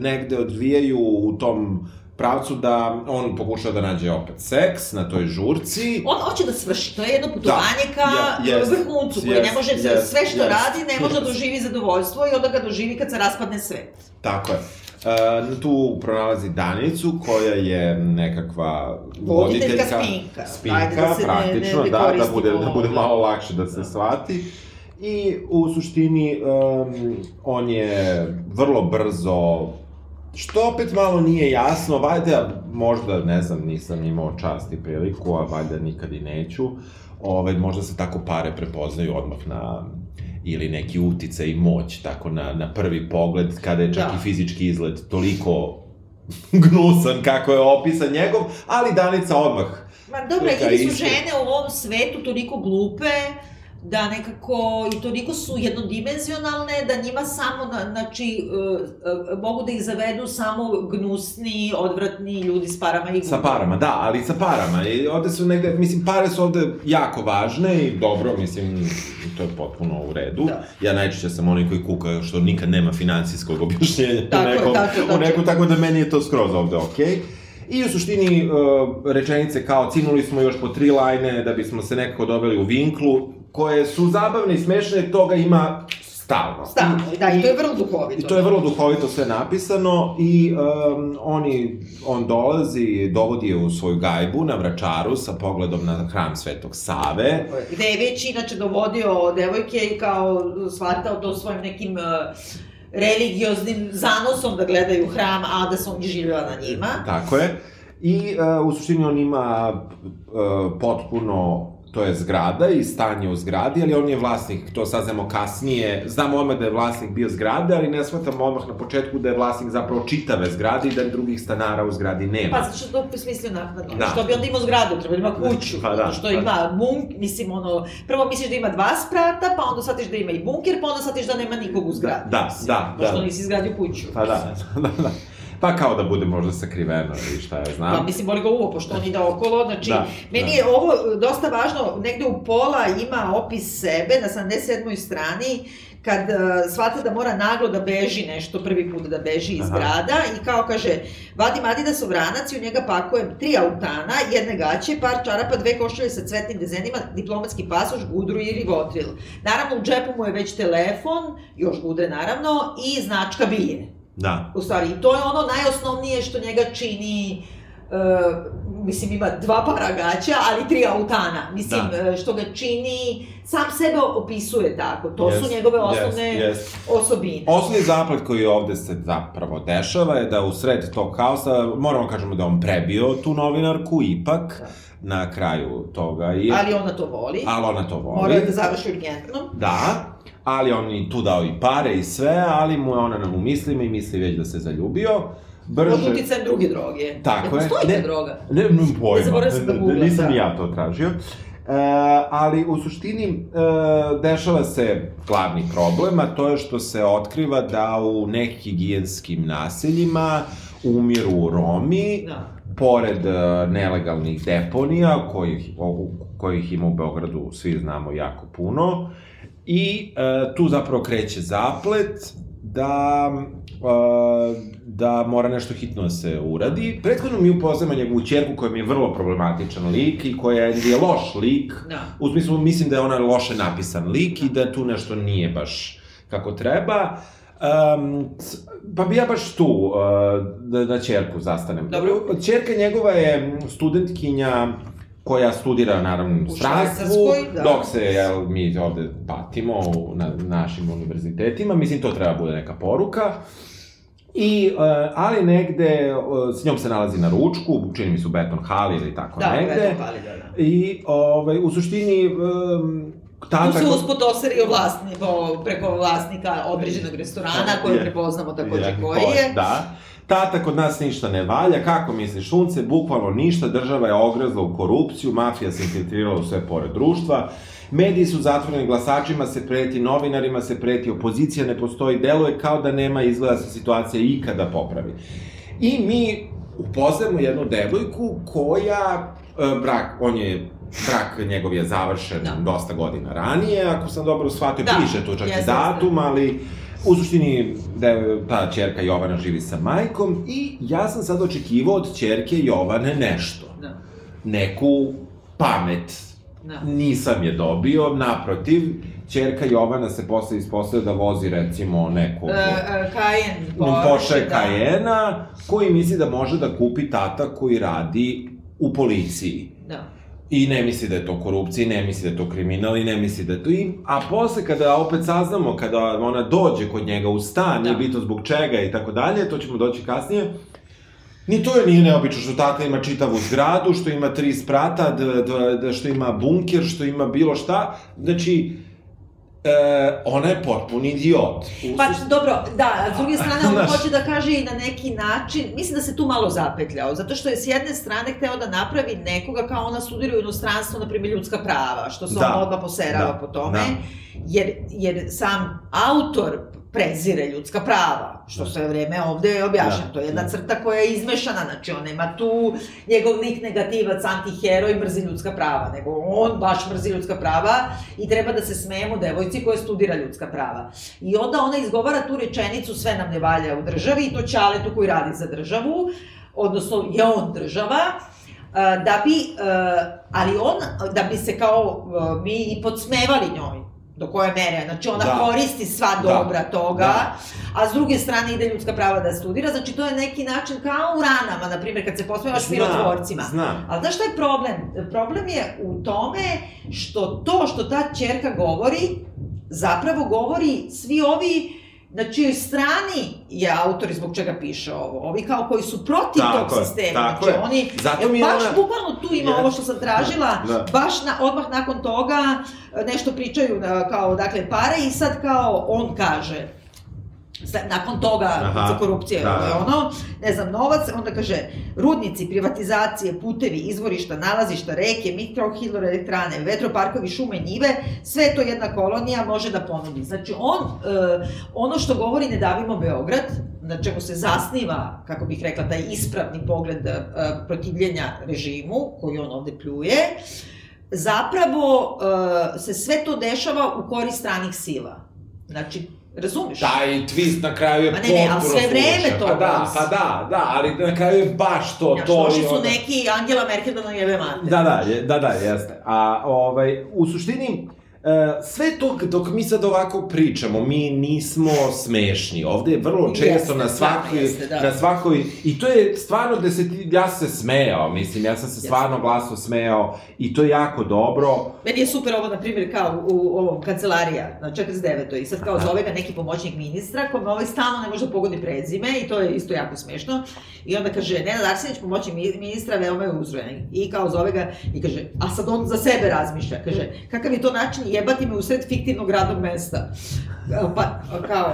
negde odvijaju u tom pravcu da on pokušava da nađe opet seks na toj žurci. On hoće da svrši, to je jedno putovanje ka je- jest, vrhuncu, koji ne može, jest, sve što jest, radi, ne može da doživi zadovoljstvo i onda ga doživi kad se raspadne svet. Tako je. E, tu pronalazi Danicu, koja je nekakva Voditeljka spinka. Spinka, Ajde da praktično, ne- ne da, da bude, da bude malo lakše da se Da. shvati. I u suštini um, on je vrlo brzo Što opet malo nije jasno, valjda, možda, ne znam, nisam imao čast i priliku, a valjda nikad i neću, ovaj, možda se tako pare prepoznaju odmah na ili neki uticaj i moć, tako na, na prvi pogled, kada je čak Da. i fizički izgled toliko gnusan kako je opisan njegov, ali Danica odmah Ma dobro, ili su žene u ovom svetu toliko glupe, da nekako i toliko su jednodimenzionalne da njima samo, na, znači, uh, uh, mogu da ih zavedu samo gnusni, odvratni ljudi s parama i Sa gubom. parama, da, ali sa parama. I ovde su negde, mislim, pare su ovde jako važne i dobro, mislim, to je potpuno u redu. Da. Ja najčešće sam onaj koji kuka što nikad nema finansijskog objašnjenja Tako u nekom, tako je, u nekom, tako da meni je to skroz ovde okej. I u suštini uh, rečenice kao cinuli smo još po tri lajne da bismo se nekako doveli u vinklu, koje su zabavne i smešne, toga ima stalno. Stalno, da, i to je vrlo duhovito. I to je vrlo duhovito sve napisano i um, oni, on dolazi, dovodi je u svoju gajbu na Vračaru sa pogledom na hram Svetog Save. Gde je već inače dovodio devojke i kao shvatao to svojim nekim uh, religioznim zanosom da gledaju hram, a da se on živjela na njima. Tako je. I uh, u suštini on ima uh, potpuno to je zgrada i stanje u zgradi, ali on je vlasnik, to saznamo kasnije, znamo odmah da je vlasnik bio zgrade, ali ne shvatamo odmah na početku da je vlasnik zapravo čitave zgrade i da drugih stanara u zgradi nema. Pa, zato što to smislio naknadno. Da. Što bi onda imao zgradu, treba da ima kuću. Pa da, što pa ima bunk, mislim, ono, prvo misliš da ima dva sprata, pa onda shvatiš da ima i bunker, pa onda shvatiš da nema nikog u zgradi. Da, mislim, da, Pošto da. nisi izgradio kuću. Pa da, da, da. Pa kao da bude možda sakriveno ili šta ja znam. Pa mislim, boli ga uvo, pošto on ide okolo, znači, Da, meni da. je ovo dosta važno, negde u pola ima opis sebe, na 77. strani, kad uh, shvata da mora naglo da beži nešto, prvi put da beži iz Aha. grada i kao kaže, vadim Adidasov vranac i u njega pakujem tri autana, jedne gaće, par čarapa, dve košulje sa cvetnim dezenima, diplomatski pasoš, gudru i rivotril. Naravno, u džepu mu je već telefon, još gudre naravno, i značka bije. Da. U stvari, i to je ono najosnovnije što njega čini Uh, mislim ima dva para gaća, ali tri autana. Mislim, Da. da. što ga čini, sam sebe opisuje tako. To Jest, su njegove osnovne jest. osobine. Osnovni zaplet koji ovde se zapravo dešava je da u sred tog haosa, moramo kažemo da on prebio tu novinarku ipak na kraju toga. I, Ali ona to voli. ali ona to voli. Mora da završi urgentno. Da, ali on i tu dao i pare i sve, ali mu je ona nam u mislima i misli već da se zaljubio. Brže... Pod uticajem druge droge. Tako je. Postoji Ne- droga? Ne, nemam pojma. Ne zaboravio sam da googlam, Nisam da. ja to tražio. E, ali u suštini e, dešava se glavni problem, a to je što se otkriva da u nehigijenskim naseljima umiru Romi, Da. pored e, nelegalnih deponija, kojih, o, kojih ima u Beogradu, svi znamo, jako puno. I e, tu zapravo kreće zaplet da, e, da mora nešto hitno da se uradi. Prethodno mi upoznamo njegovu čerku koja mi je vrlo problematičan lik i koja je loš lik. Da. U smislu, mislim da je ona loše napisan lik i da tu nešto nije baš kako treba. Um, pa bi ja baš tu uh, da, da čerku zastanem. Dobro. Čerka njegova je studentkinja koja studira, naravno, U Švajcarskoj, da. dok se, jel, mi ovde patimo u, na našim univerzitetima. Mislim, to treba bude neka poruka. I, uh, ali negde, uh, s njom se nalazi na ručku, čini mi su Beton Hall ili tako Da, negde. gledam pali, da, da. I, ovaj, u suštini, um, ta, Tu se usput oserio vlasni, po, preko vlasnika određenog restorana, Je. koju prepoznamo takođe koji ko je. Da. Tata kod nas ništa ne valja, kako misliš, šunce, bukvalno ništa, država je ogrezla u korupciju, mafija se infiltrirala u sve pore društva, mediji su zatvoreni, glasačima se preti, novinarima se preti, opozicija ne postoji, deluje kao da nema izgleda se situacija ikada popravi. I mi upoznajemo jednu devojku koja, e, brak, on je brak njegov je završen Da. dosta godina ranije, ako sam dobro shvatio, Da, piše tu čak i datum, ali u suštini da je ta čerka Jovana živi sa majkom i ja sam sad očekivao od čerke Jovane nešto. Da. Neku pamet. Da. Nisam je dobio, naprotiv, čerka Jovana se posle ispostavlja da vozi recimo neku... E, e, Cayenne, Porsche da. Cayenne, koji misli da može da kupi tata koji radi u policiji. Da. I ne misli da je to korupcija, ne misli da je to kriminal, i ne misli da je to... I, a posle, kada opet saznamo, kada ona dođe kod njega u stan, Da. nije bitno zbog čega i tako dalje, to ćemo doći kasnije, Ni to je nije neobično što tata ima čitavu zgradu, što ima tri sprata, da, da, da, što ima bunker, što ima bilo šta. Znači, e, ona je potpun idiot. U Pa dobro, da, a s druge strane on Znaš. hoće da kaže i na neki način, mislim da se tu malo zapetljao, zato što je s jedne strane hteo da napravi nekoga kao ona studira u inostranstvu, na primjer ljudska prava, što se Da, on odmah poserava da, po tome, da. jer, jer sam autor prezire ljudska prava, što sve vreme ovde objašnjam. Da, To je jedna da. crta koja je izmešana, znači on nema tu njegov lik negativac, antiheroj, mrzi ljudska prava, nego on baš mrzi ljudska prava i treba da se smejemo devojci koja studira ljudska prava. I onda ona izgovara tu rečenicu sve nam ne valja u državi i to Ćaletu koji radi za državu, odnosno je on država, da bi, ali on, da bi se kao mi i podsmevali njoj, do koje mere, znači ona Da. koristi sva Da. dobra toga, Da. a s druge strane ide ljudska prava da studira, znači to je neki način kao u ranama, na primjer, kad se posmevaš mirotvorcima. Znam. Ali znaš šta je problem? Problem je u tome što to što ta čerka govori, zapravo govori svi ovi na čijoj strani je autor i zbog čega piše ovo. Ovi kao koji su protiv Tako tog je, sistema. tako znači je. oni, Zato mi baš ona- bukvalno tu ima Je. ovo što sam tražila, Da. baš na, odmah nakon toga e, nešto pričaju na, kao, dakle, pare i sad kao on kaže, nakon toga Aha, za korupcije da, da. ono, ne znam, novac, onda kaže rudnici, privatizacije, putevi, izvorišta, nalazišta, reke, mikrohidroelektrane, vetroparkovi, šume, njive, sve to jedna kolonija može da ponudi. Znači on, e, ono što govori Ne davimo Beograd, na čemu se zasniva, kako bih rekla, taj ispravni pogled e, protivljenja režimu, koji on ovde pljuje, zapravo e, se sve to dešava u korist stranih sila. Znači, razumeš? Taj twist na kraju je Ma ne, potpuno ne, ali sve vreme slučaj. to Pa da, pa da, da, ali na kraju je baš to, Znaš, to i su neki Angela Merkel da nam jebe mater. Da, da, da, da, jeste. A ovaj, u suštini, sve to dok mi sad ovako pričamo, mi nismo smešni. Ovde je vrlo često Jeste, na svakoj, jeste, da. na svakoj, i to je stvarno da se ti, ja sam se smejao, mislim, ja sam se stvarno glasno smejao i to je jako dobro. Meni je super ovo, na primjer, kao u, u ovom kancelarija na 49. I sad kao zove ga neki pomoćnik ministra, kome ovaj stalno ne može da pogodi prezime i to je isto jako smešno. I onda kaže, Nenad Arsenić, pomoćnik mi- ministra, veoma je uzrojen. I kao zove ga i kaže, a sad on za sebe razmišlja. Kaže, kakav je to način jebati me u sred fiktivnog radnog mesta. Pa, kao,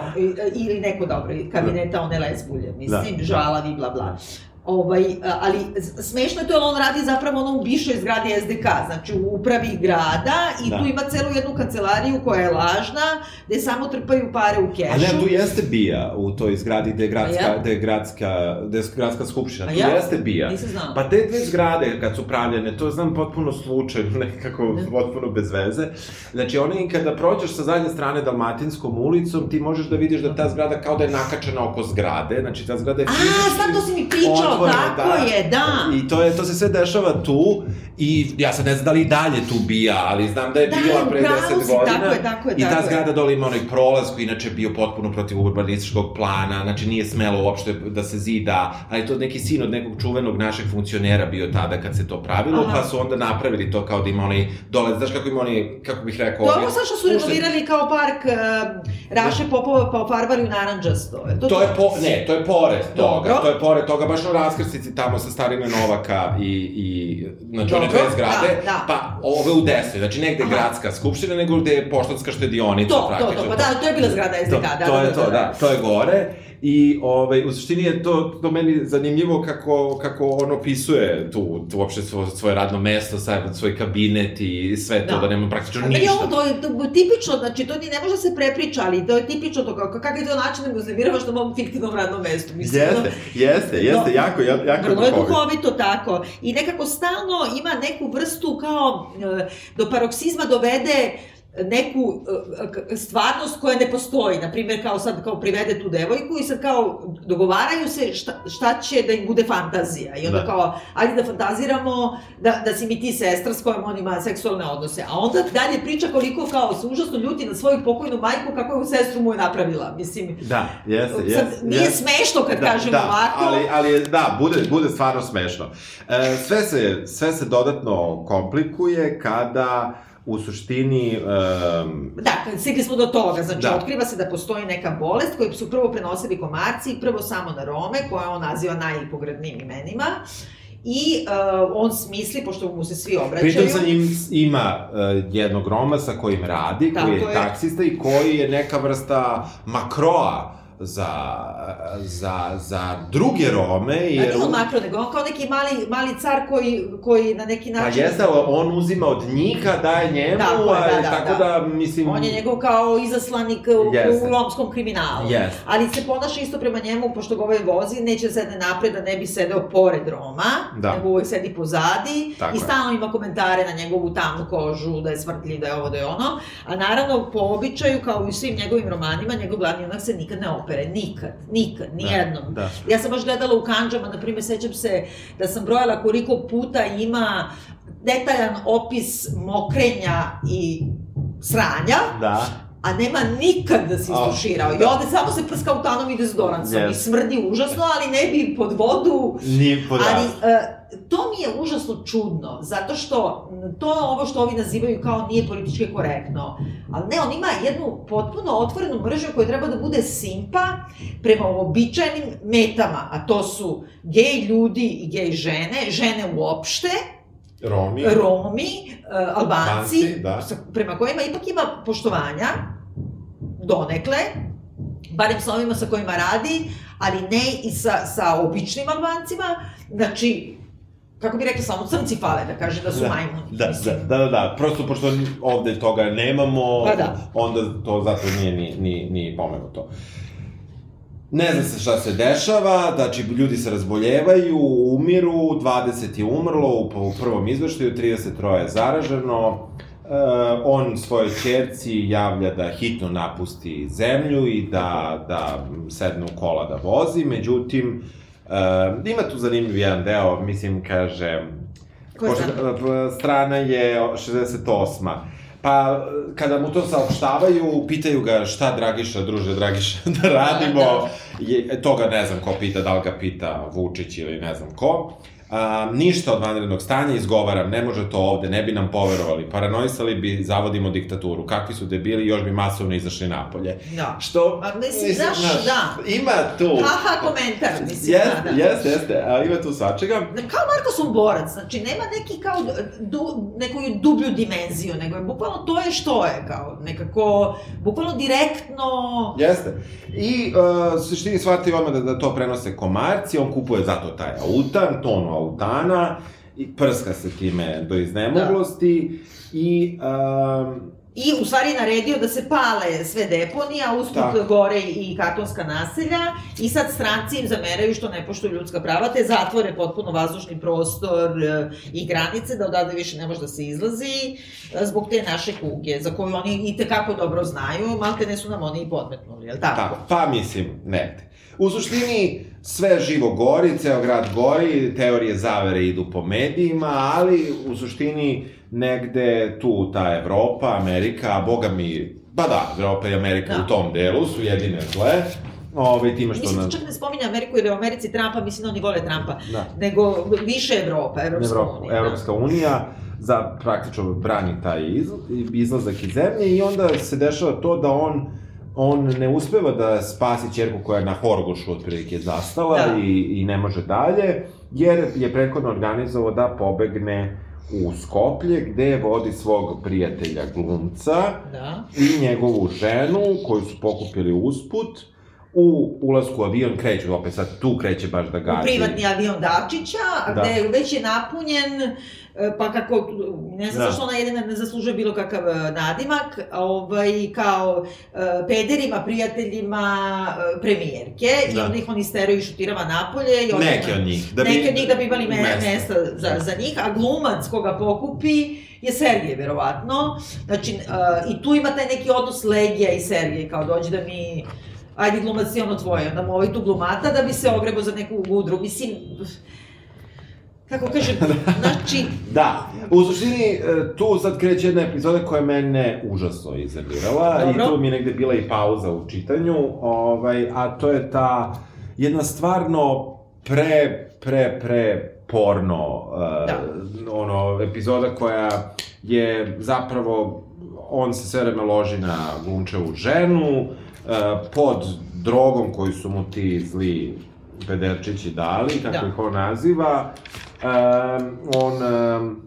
ili neko dobro, kabineta one lesbulje, mislim, Da. žalavi, bla, bla. Ovaj, ali smešno je to, jer on radi zapravo ono u višoj zgradi SDK, znači u upravi grada i Da. tu ima celu jednu kancelariju koja je lažna, gde samo trpaju pare u kešu. A ne, tu jeste bija u toj zgradi gde je gradska, ja? gde je gradska, gde je gradska skupština, tu ja? jeste bija. Nisam znala. Pa te dve zgrade kad su pravljene, to znam potpuno slučajno, nekako potpuno bez veze. Znači, one kada prođeš sa zadnje strane Dalmatinskom ulicom, ti možeš da vidiš da ta zgrada kao da je nakačena oko zgrade, znači ta zgrada je A, sad to si mi pričao, otvorena, tako je, da. I to, je, to se sve dešava tu i ja sad ne znam da li dalje tu bija, ali znam da je Da, bila pre pravu 10 si, godina. tako je, tako je, I ta zgrada dole ima onaj prolaz koji inače bio potpuno protiv urbanističkog plana, znači nije smelo uopšte da se zida, ali to neki sin od nekog čuvenog našeg funkcionera bio tada kad se to pravilo, Aha. pa su onda napravili to kao da ima onaj dole, znaš kako ima onaj, kako bih rekao... To je ovo sad što su renovirali kao park uh, Raše Popova pa ofarbali u naranđasto. To, To je po, ne, to je pored toga, Dobro. to je pored toga, baš na raskrsnici tamo sa Starine Novaka i, i znači one dve zgrade, da, da. pa ove u desnoj, znači negde Aha. gradska skupština, nego gde je poštanska štedionica To, to, to, pa da, to je bila zgrada SDK, to, da, to da, je da, to, da, da, to je gore. I ovaj, u suštini je to, to meni zanimljivo kako, kako on opisuje tu, tu uopšte svo, svoje radno mesto, sad, svoj kabinet i sve to, da, Da. nema praktično ništa. ovo, to je to, je tipično, znači to ni ne može da se prepriča, ali to je tipično to, kako, kakav je to način da me uznemiravaš na mom fiktivnom radnom mestu, mislim. ono, jeste, jeste, jako, jako Vrlo je duhovito tako. I nekako stalno ima neku vrstu kao e, do paroksizma dovede neku e, k- stvarnost koja ne postoji. Naprimjer, kao sad kao privede tu devojku i sad kao dogovaraju se šta, šta će da im bude fantazija. I onda Da. kao, ajde da fantaziramo da, da si mi ti sestra s kojom on ima seksualne odnose. A onda dalje priča koliko kao se užasno ljuti na svoju pokojnu majku kako je u sestru mu je napravila. Mislim, Da, jeste, sad jeste. nije jeste. smešno kad kažem da, ovako. Ali, ali, da, bude, bude stvarno smešno. E, sve, se, sve se dodatno komplikuje kada u suštini... Um, Da, stigli smo do toga, znači Da. otkriva se da postoji neka bolest koju su prvo prenosili komarci, prvo samo na Rome, koje on naziva najpogrednijim imenima. I uh, on smisli, pošto mu se svi obraćaju... Pritom sa njim ima uh, jednog Roma sa kojim radi, koji Tako je, je. taksista i koji je neka vrsta makroa za, za, za druge Rome. A Jer, nije on makro, nego on kao neki mali, mali car koji, koji na neki Pa način... jeste, ali on uzima od njih, a daje njemu, Tako je, a, da, da, tako da. da, mislim... On je njegov kao izaslanik u, Jeste. u romskom kriminalu. Jeste. Ali se ponaša isto prema njemu, pošto ga ovaj vozi, neće da sedne napred, da ne bi sedeo pored Roma, Da. nego uvek sedi pozadi Tako i stalno ima komentare na njegovu tamnu kožu, da je smrtljiv, da je ovo, da je ono. A naravno, po običaju, kao i u svim njegovim romanima, njegov glavni junak se nikad ne opere. Nikad, nikad, nijednom. Da. Ja sam baš gledala u kanđama, na primjer, sećam se da sam brojala koliko puta ima detaljan opis mokrenja i sranja, Da. a nema nikad da se istuširao. I da. ovde samo se prska utanom i dezodoransom Yes. i smrdi užasno, ali ne bi pod vodu Ni pod Ali e, to mi je užasno čudno, zato što to je ovo što ovi nazivaju kao nije politički korektno. Ali ne, on ima jednu potpuno otvorenu mržnju koja treba da bude simpa prema uobičajenim metama, a to su gej ljudi i gej žene, žene uopšte, Romi. Romi, e, Albanci, Albanci, da. prema kojima ipak ima poštovanja, donekle, barem sa ovima sa kojima radi, ali ne i sa, sa običnim Albancima, znači, kako bi rekla, samo crnci fale da kaže da su Da, majmuni. Da, mislim. da, da, da, da, prosto pošto ovde toga nemamo, Pa da. onda to zato nije ni, ni, ni pomenuto. Ne zna se šta se dešava, znači ljudi se razboljevaju, umiru, 20 je umrlo u, u prvom izveštaju, 33 je zaraženo, e, on svojoj čerci javlja da hitno napusti zemlju i da, da sedne u kola da vozi, međutim, e, ima tu zanimljiv jedan deo, mislim, kaže, Ko je Pošto, strana? strana je 68. Pa, kada mu to saopštavaju, pitaju ga šta Dragiša, druže Dragiša, da radimo. Da, Je, toga ne znam ko pita, da li ga pita Vučić ili ne znam ko. A, ništa od vanrednog stanja, izgovaram, ne može to ovde, ne bi nam poverovali, paranoisali bi, zavodimo diktaturu, kakvi su debili, još bi masovno izašli napolje. Da. Što, Ma, mislim, znaš, da. Ima tu... Haha, komentar, mislim, Jeste, da, da. jeste, jeste, a ima tu svačega. Kao Marko Somborac, znači nema neki kao du, neku dublju dimenziju, nego je bukvalno to je što je, kao nekako, bukvalno direktno... Jeste. I uh, suštini shvatio odmah da, da to prenose komarci, on kupuje zato taj autan, tonu autana, i prska se time do iznemoglosti i um, I u stvari naredio da se pale sve deponije, a usput Tako. gore i kartonska naselja i sad stranci im zameraju što ne poštuju ljudska prava, te zatvore potpuno vazdušni prostor e, i granice, da odavde više ne može da se izlazi e, zbog te naše kuge, za koju oni i tekako dobro znaju, malte ne su nam oni i podmetnuli, je li tako? tako, pa mislim, negde. U suštini, sve živo gori, ceo grad gori, teorije zavere idu po medijima, ali u suštini negde tu ta Evropa, Amerika, a boga mi, ba da, Evropa i Amerika Da. u tom delu su jedine zle, ove, time što... Mislim, nam- čak ne spominje Ameriku je u Americi Trumpa, mislim da oni vole Trumpa, Da. nego više Evropa, Evropska Evropa, unija. da. Evropska unija za praktično brani taj iz, izlazak iz zemlje i onda se dešava to da on on ne uspeva da spasi ćerku koja je na Horgošu otprilike zastala Da. i, i ne može dalje, jer je prethodno organizovao da pobegne u Skoplje, gde vodi svog prijatelja glumca Da. i njegovu ženu, koju su pokupili usput, u ulasku u avion kreću, opet sad tu kreće baš da gađi. U privatni avion Dačića, Da. gde već je napunjen, e, pa kako, ne znam Da. zašto ona jedina ne zaslužuje bilo kakav e, nadimak, ovaj, kao e, pederima, prijateljima premijerke, i Da. onda ih on isteraju i šutirava napolje. I Neke od njih. Da bi, Neke od njih da bi imali me, mesta. mesta za, za njih, a glumac koga pokupi je Sergej, verovatno. Znači, uh, i tu ima taj neki odnos Legija i Sergej, kao dođe da mi... Ajde, glumac je ono tvoje, onda mu ovaj tu glumata da bi se ogrebo za neku udru. Mislim, kako kažem, znači, Da, u suštini e, tu sad kreće jedna epizoda koja je mene užasno iznervirala Dobro. i tu mi je negde bila i pauza u čitanju, ovaj, a to je ta jedna stvarno pre, pre, pre porno uh, Da. ono, epizoda koja je zapravo on se sve vreme loži na glumčevu ženu uh, pod drogom koju su mu ti zli pederčići dali, kako Da. ih on naziva. Um, on um,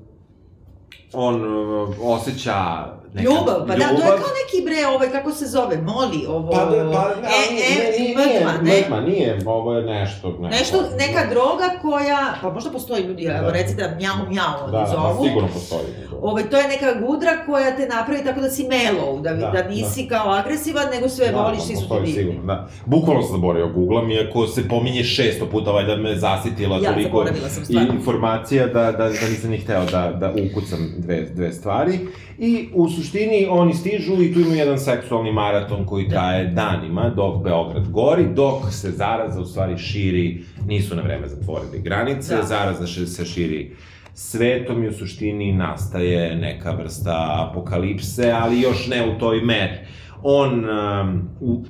on uh, osjeća neka ljubav, pa da, to je kao neki bre, ovaj, kako se zove, Moli, ovo... Pa, da, pa, e, ali e, nije, nije, mrtva, nije, ne? mrtva, nije, ovo je nešto, neko, Nešto, neka droga koja, pa možda postoji ljudi, evo Da. recite da mjau mjau Da, da, zovu. sigurno postoji. Ovaj, to je neka gudra koja te napravi tako da si mellow, da, da, Da, nisi kao agresivan, nego sve Da, voliš, da, svi su ti divni. sigurno, da. Bukvalno sam zaboravio googlam, iako se pominje šesto puta, ovaj da me zasitila Ja, toliko zaboravila sam stvarno. informacija da, da, da nisam ni hteo da, da ukucam dve, dve stvari. I u suštini oni stižu i tu imaju jedan seksualni maraton koji traje danima dok Beograd gori, dok se zaraza u stvari širi, nisu na vreme zatvorili granice, Da. zaraza se širi svetom i u suštini nastaje neka vrsta apokalipse, ali još ne u toj meri. on, um,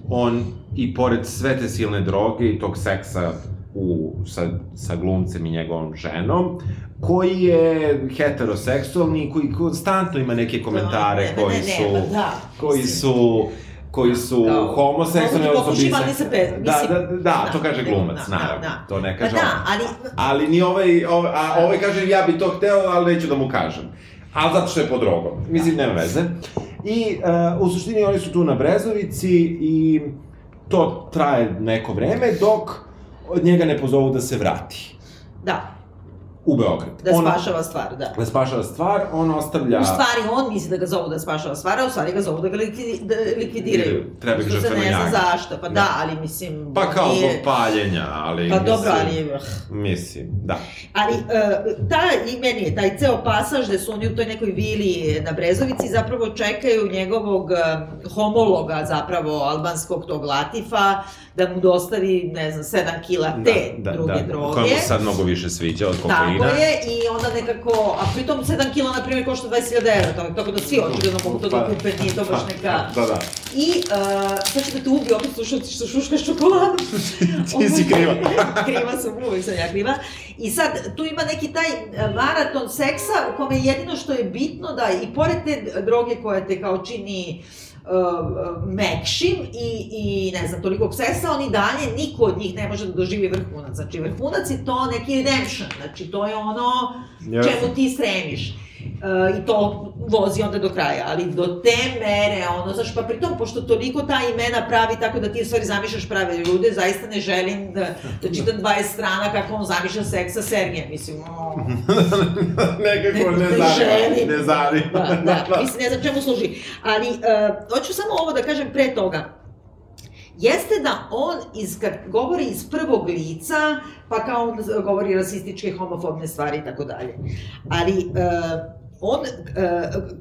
on i pored sve te silne droge i tog seksa u, sa, sa glumcem i njegovom ženom, koji je heteroseksualni i koji konstantno ima neke komentare Ne, ne, koji ne, ne, su, pa da, koji su koji su Kao, homoseksualni, odnosno biseksualni. se pe- Da, mislim, da, da, da, to da, kaže da, glumac, da, naravno, da. to ne Pa kaže da, on. ali Ali ni ovaj, ovaj a ovaj kaže ja bi to hteo, ali neću da mu kažem. Ali zato što je pod drogom. Mislim, nema veze. I uh, u suštini oni su tu na Brezovici i to traje neko vreme dok od njega ne pozovu da se vrati da, u Beograd. da On- spašava stvar, da. Da spašava stvar, on ostavlja... U stvari, on misli da ga zovu da spašava stvar, a u stvari ga zovu da ga likvidi, da likvidiraju. Treba se žrtveno ne zna zašto, pa da, Da. ali mislim... Pa kao nije- zbog paljenja, ali... Pa dobro, mislim, ali... Mislim, da. Ali, uh, ta, i meni je taj ceo pasaž gde su oni u toj nekoj vili na Brezovici zapravo čekaju njegovog uh, homologa, zapravo albanskog tog Latifa, da mu dostavi, ne znam, 7 kila te druge droge. Koja mu sad mnogo više sviđa od kokaina. Tako je, i onda nekako, a pritom 7 kila, na primjer, košta 20.000 evra, tako, tako da svi očigledno mogu to da Pa, kupe, nije to baš neka... Da, da. I uh, sad će da te ubi opet slušati što šuškaš čokoladu. Ti si kriva. kriva sam, uvek sam ja kriva. I sad, tu ima neki taj e, maraton seksa u kome jedino što je bitno da i pored te droge koja te kao čini uh, mekšim i, i ne znam, tolikog seksa, oni dalje, niko od njih ne može da doživi vrhunac. Znači, vrhunac je to neki redemption, znači to je ono Jasno. čemu ti stremiš. E, I to vozi onda do kraja, ali do te mere, ono, znaš, pa pritom, pošto toliko ta imena pravi tako da ti u stvari zamišljaš prave ljude, zaista ne želim da, da čitam 20 strana kako on zamišlja seks sa Sergijem, mislim, o, Nekako ne Ne zanima. želim. Ne zanima. da, da, mislim, ne znam čemu služi. Ali, uh, hoću samo ovo da kažem pre toga. Jeste da on, iz, kad govori iz prvog lica, pa kao on govori rasističke, homofobne stvari i tako dalje. Ali, uh, on, uh,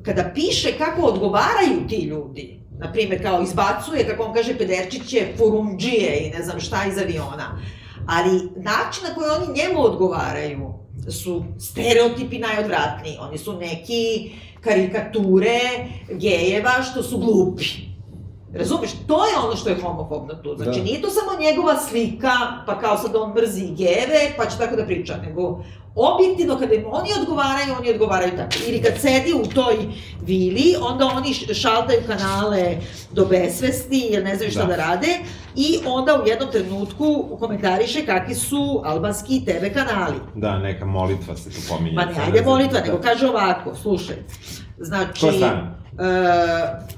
kada piše kako odgovaraju ti ljudi, na primjer, kao izbacuje, kako on kaže, pederčiće, furundžije i ne znam šta iz aviona, ali način na koji oni njemu odgovaraju su stereotipi najodvratniji. Oni su neki karikature gejeva što su glupi. Razumeš, to je ono što je homofobno tu. Znači, Da. nije to samo njegova slika, pa kao sad on mrzi gejeve, pa će tako da priča, nego objektivno kada im oni odgovaraju, oni odgovaraju tako. Ili kad sedi u toj vili, onda oni šaltaju kanale do besvesti, jer ne znaju šta da. Da. rade, i onda u jednom trenutku komentariše kakvi su albanski TV kanali. Da, neka molitva se tu pominje. Ma ne, Sad ajde molitva, Da. nego kaže ovako, slušaj. Znači... Koja strana? E,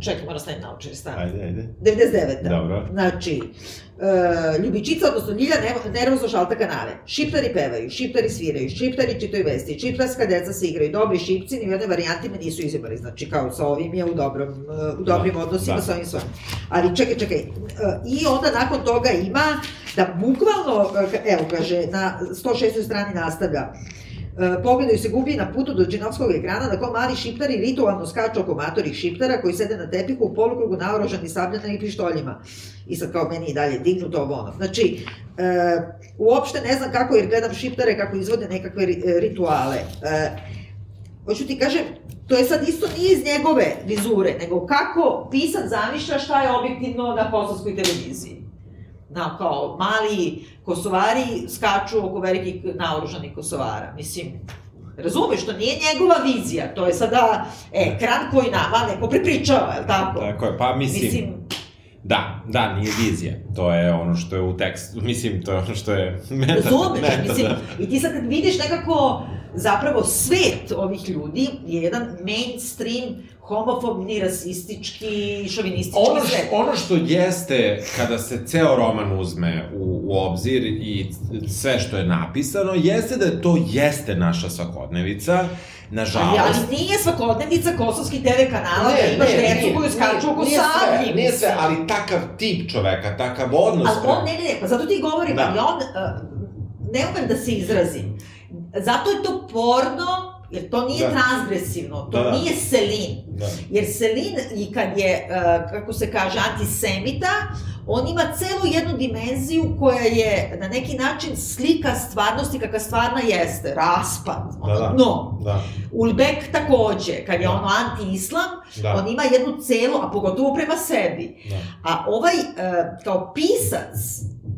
čekaj, moram staviti naučer, stane. Ajde, ajde. 99. da. Dobro. Znači, e, Ljubičica, odnosno Ljilja, ne- nervozno šalta kanale. Šiptari pevaju, šiptari sviraju, šiptari čitaju vesti, šiptarska deca se igraju, dobri šipci, ni u jednoj varijanti me nisu izabrali. Znači, kao sa ovim je u, dobrom, e, u dobrim Da, odnosima da. sa ovim svojim. Ali čekaj, čekaj, e, i onda nakon toga ima da bukvalno, e, evo kaže, na 106. strani nastavlja, pogledaju se gubi na putu do džinovskog ekrana na kom mali šiptari ritualno skaču oko matorih šiptara koji sede na tepihu u polukrugu naoružani sabljama i pištoljima. I sad kao meni i dalje dignuto ovo ono. Znači, e, uopšte ne znam kako, jer gledam šiptare kako izvode nekakve e, rituale. E, hoću ti kažem, to je sad isto nije iz njegove vizure, nego kako pisac zamišlja šta je objektivno na kosovskoj televiziji. Na, kao, mali kosovari skaču oko velikih naoružanih kosovara. Mislim, razumeš, to nije njegova vizija, to je sada ekran koji nama neko prepričava, je li tako? Tako je, pa mislim, Mislim, da, da, nije vizija. To je ono što je u tekstu, mislim, to je ono što je... meta- Razumeš, meta, mislim, da. i ti sad kad vidiš nekako, zapravo svet ovih ljudi je jedan mainstream, homofobni, rasistički, šovinistički Ono, svet. što, ono što jeste, kada se ceo roman uzme u, u obzir i sve što je napisano, jeste da to jeste naša svakodnevica, nažalost. Ali, ali nije svakodnevnica kosovski TV kanala da imaš decu koju skaču oko sablji. sve, nije sve, ali takav tip čoveka, takav odnos... Ali on, ne, ne, ne, pa zato ti govorim, Da. ali on, uh, ne umem da se izrazim. Zato je to porno jer to nije Da. transgresivno, to Da, da. nije selin. Da. Jer Selin, i kad je, uh, kako se kaže, antisemita, on ima celu jednu dimenziju koja je na neki način slika stvarnosti kakva stvarna jeste, raspad, ono Da, da. dno. Da, Ulbek takođe, kad je Da. ono anti-islam, da, on ima jednu celu, a pogotovo prema sebi. da. A ovaj, uh, kao pisac,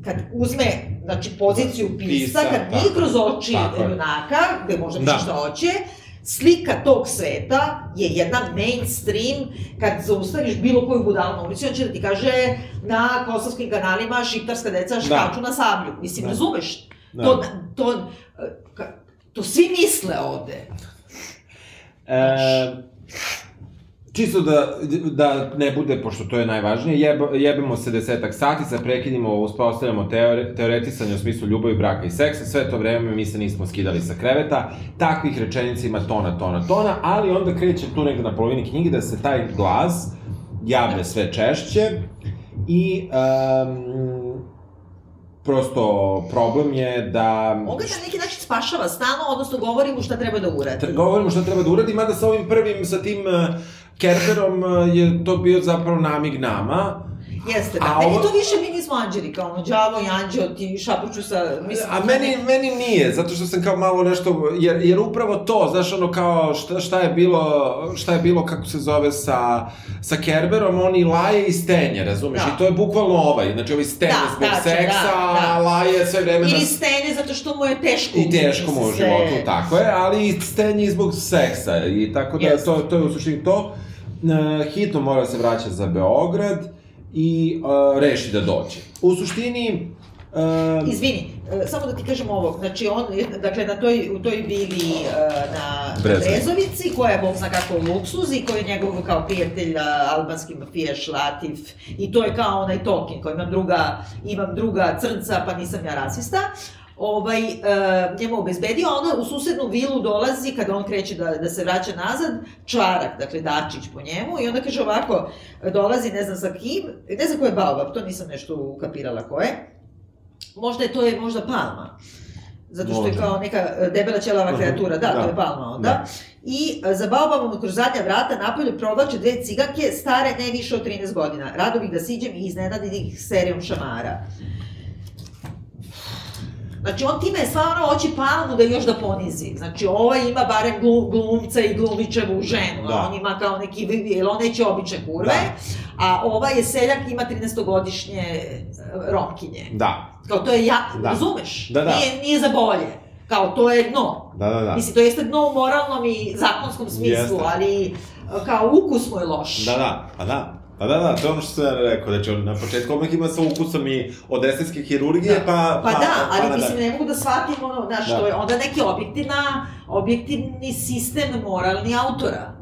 kad uzme, znači, poziciju pisca, Pisca, kad vidi kroz oči tako junaka, gde možda Da. šta hoće, slika tog sveta je jedna mainstream, kad zaustaviš bilo koju budalu na ulici, on će da ti kaže na kosovskim kanalima šiptarska deca škaču na sablju. Mislim, Da. razumeš? Da. To, to, to svi misle ovde. E, čisto da, da ne bude, pošto to je najvažnije, jeb, jebemo se desetak sati, sa prekidimo, uspostavljamo teore, teoretisanje u smislu ljubavi, braka i seksa, sve to vreme mi se nismo skidali sa kreveta, takvih rečenica ima tona, tona, tona, ali onda kreće tu negde na polovini knjige da se taj glas javlja sve češće i um, prosto problem je da... On ga na neki način spašava stalno, odnosno govori mu šta treba da uradi. Tra- govorimo šta treba da uradi, mada sa ovim prvim, sa tim uh, Kerberom uh, je to bio zapravo namig nama. Jeste, da. A Meni ovo- to više mi nismo anđeli, kao ono, đavo i anđeo ti šapuću sa... Mislim, A meni, meni nije, zato što sam kao malo nešto, jer, jer upravo to, znaš, ono kao šta, šta je bilo, šta je bilo, kako se zove, sa, sa Kerberom, oni laje i stenje, razumeš? Da. I to je bukvalno ovaj, znači ovaj stenje Da, zbog tačno, seksa, da, da. a laje sve vreme Ili na stene zato što mu je teško. I teško mu u životu, tako je, ali i stenje i zbog seksa. I tako da Jeste. to, to je u suštini to. E, hitno mora se vraća za Beograd i e, reši da dođe. U suštini... E, Izvini, e, samo da ti kažem ovo, znači on, dakle, na toj, u toj vili e, na Brezovici. Brezovici, koja je, bog zna kako, luksuz i koji je njegov kao prijatelj a, albanski mafijaš Latif, i to je kao onaj Tolkien, koji imam druga, imam druga crnca, pa nisam ja rasista, ovaj, e, njemu obezbedio, a onda u susednu vilu dolazi, kada on kreće da, da se vraća nazad, Čarak, dakle Dačić po njemu, i onda kaže ovako, dolazi ne znam sa kim, ne znam ko je Baobab, to nisam nešto ukapirala ko je, možda je to je možda palma. Zato što je kao neka e, debela ćelava Mhm, kreatura, da, da. to je palma onda. Da. I e, za Baobabom kroz zadnja vrata napolju provlače dve ciganke, stare ne više od 13 godina. Rado bih da siđem i iznenadim ih serijom šamara. Znači, on time stvarno hoće palmu da još da ponizi. Znači, ovaj ima barem glu, glumca i glumičevu ženu, Da. on ima kao neki, jer on neće obične kurve, Da. a ovaj je seljak, ima 13-godišnje e, romkinje. da, Kao to je ja, Da. razumeš? Da, da. Nije, nije za bolje. Kao to je dno. da, da, da. Mislim, to jeste dno u moralnom i zakonskom smislu, Jeste. ali kao ukus mu je loš. Da, da, pa da. Pa da, da, to je ono što sam ja rekao, znači on na početku odmah ima sa ukusom i od estetske hirurgije, Da. pa... Pa, da, ali pa mislim, nadalje. ne mogu da shvatim ono, znaš, Da. to je onda neki objektivna, objektivni sistem moralni autora.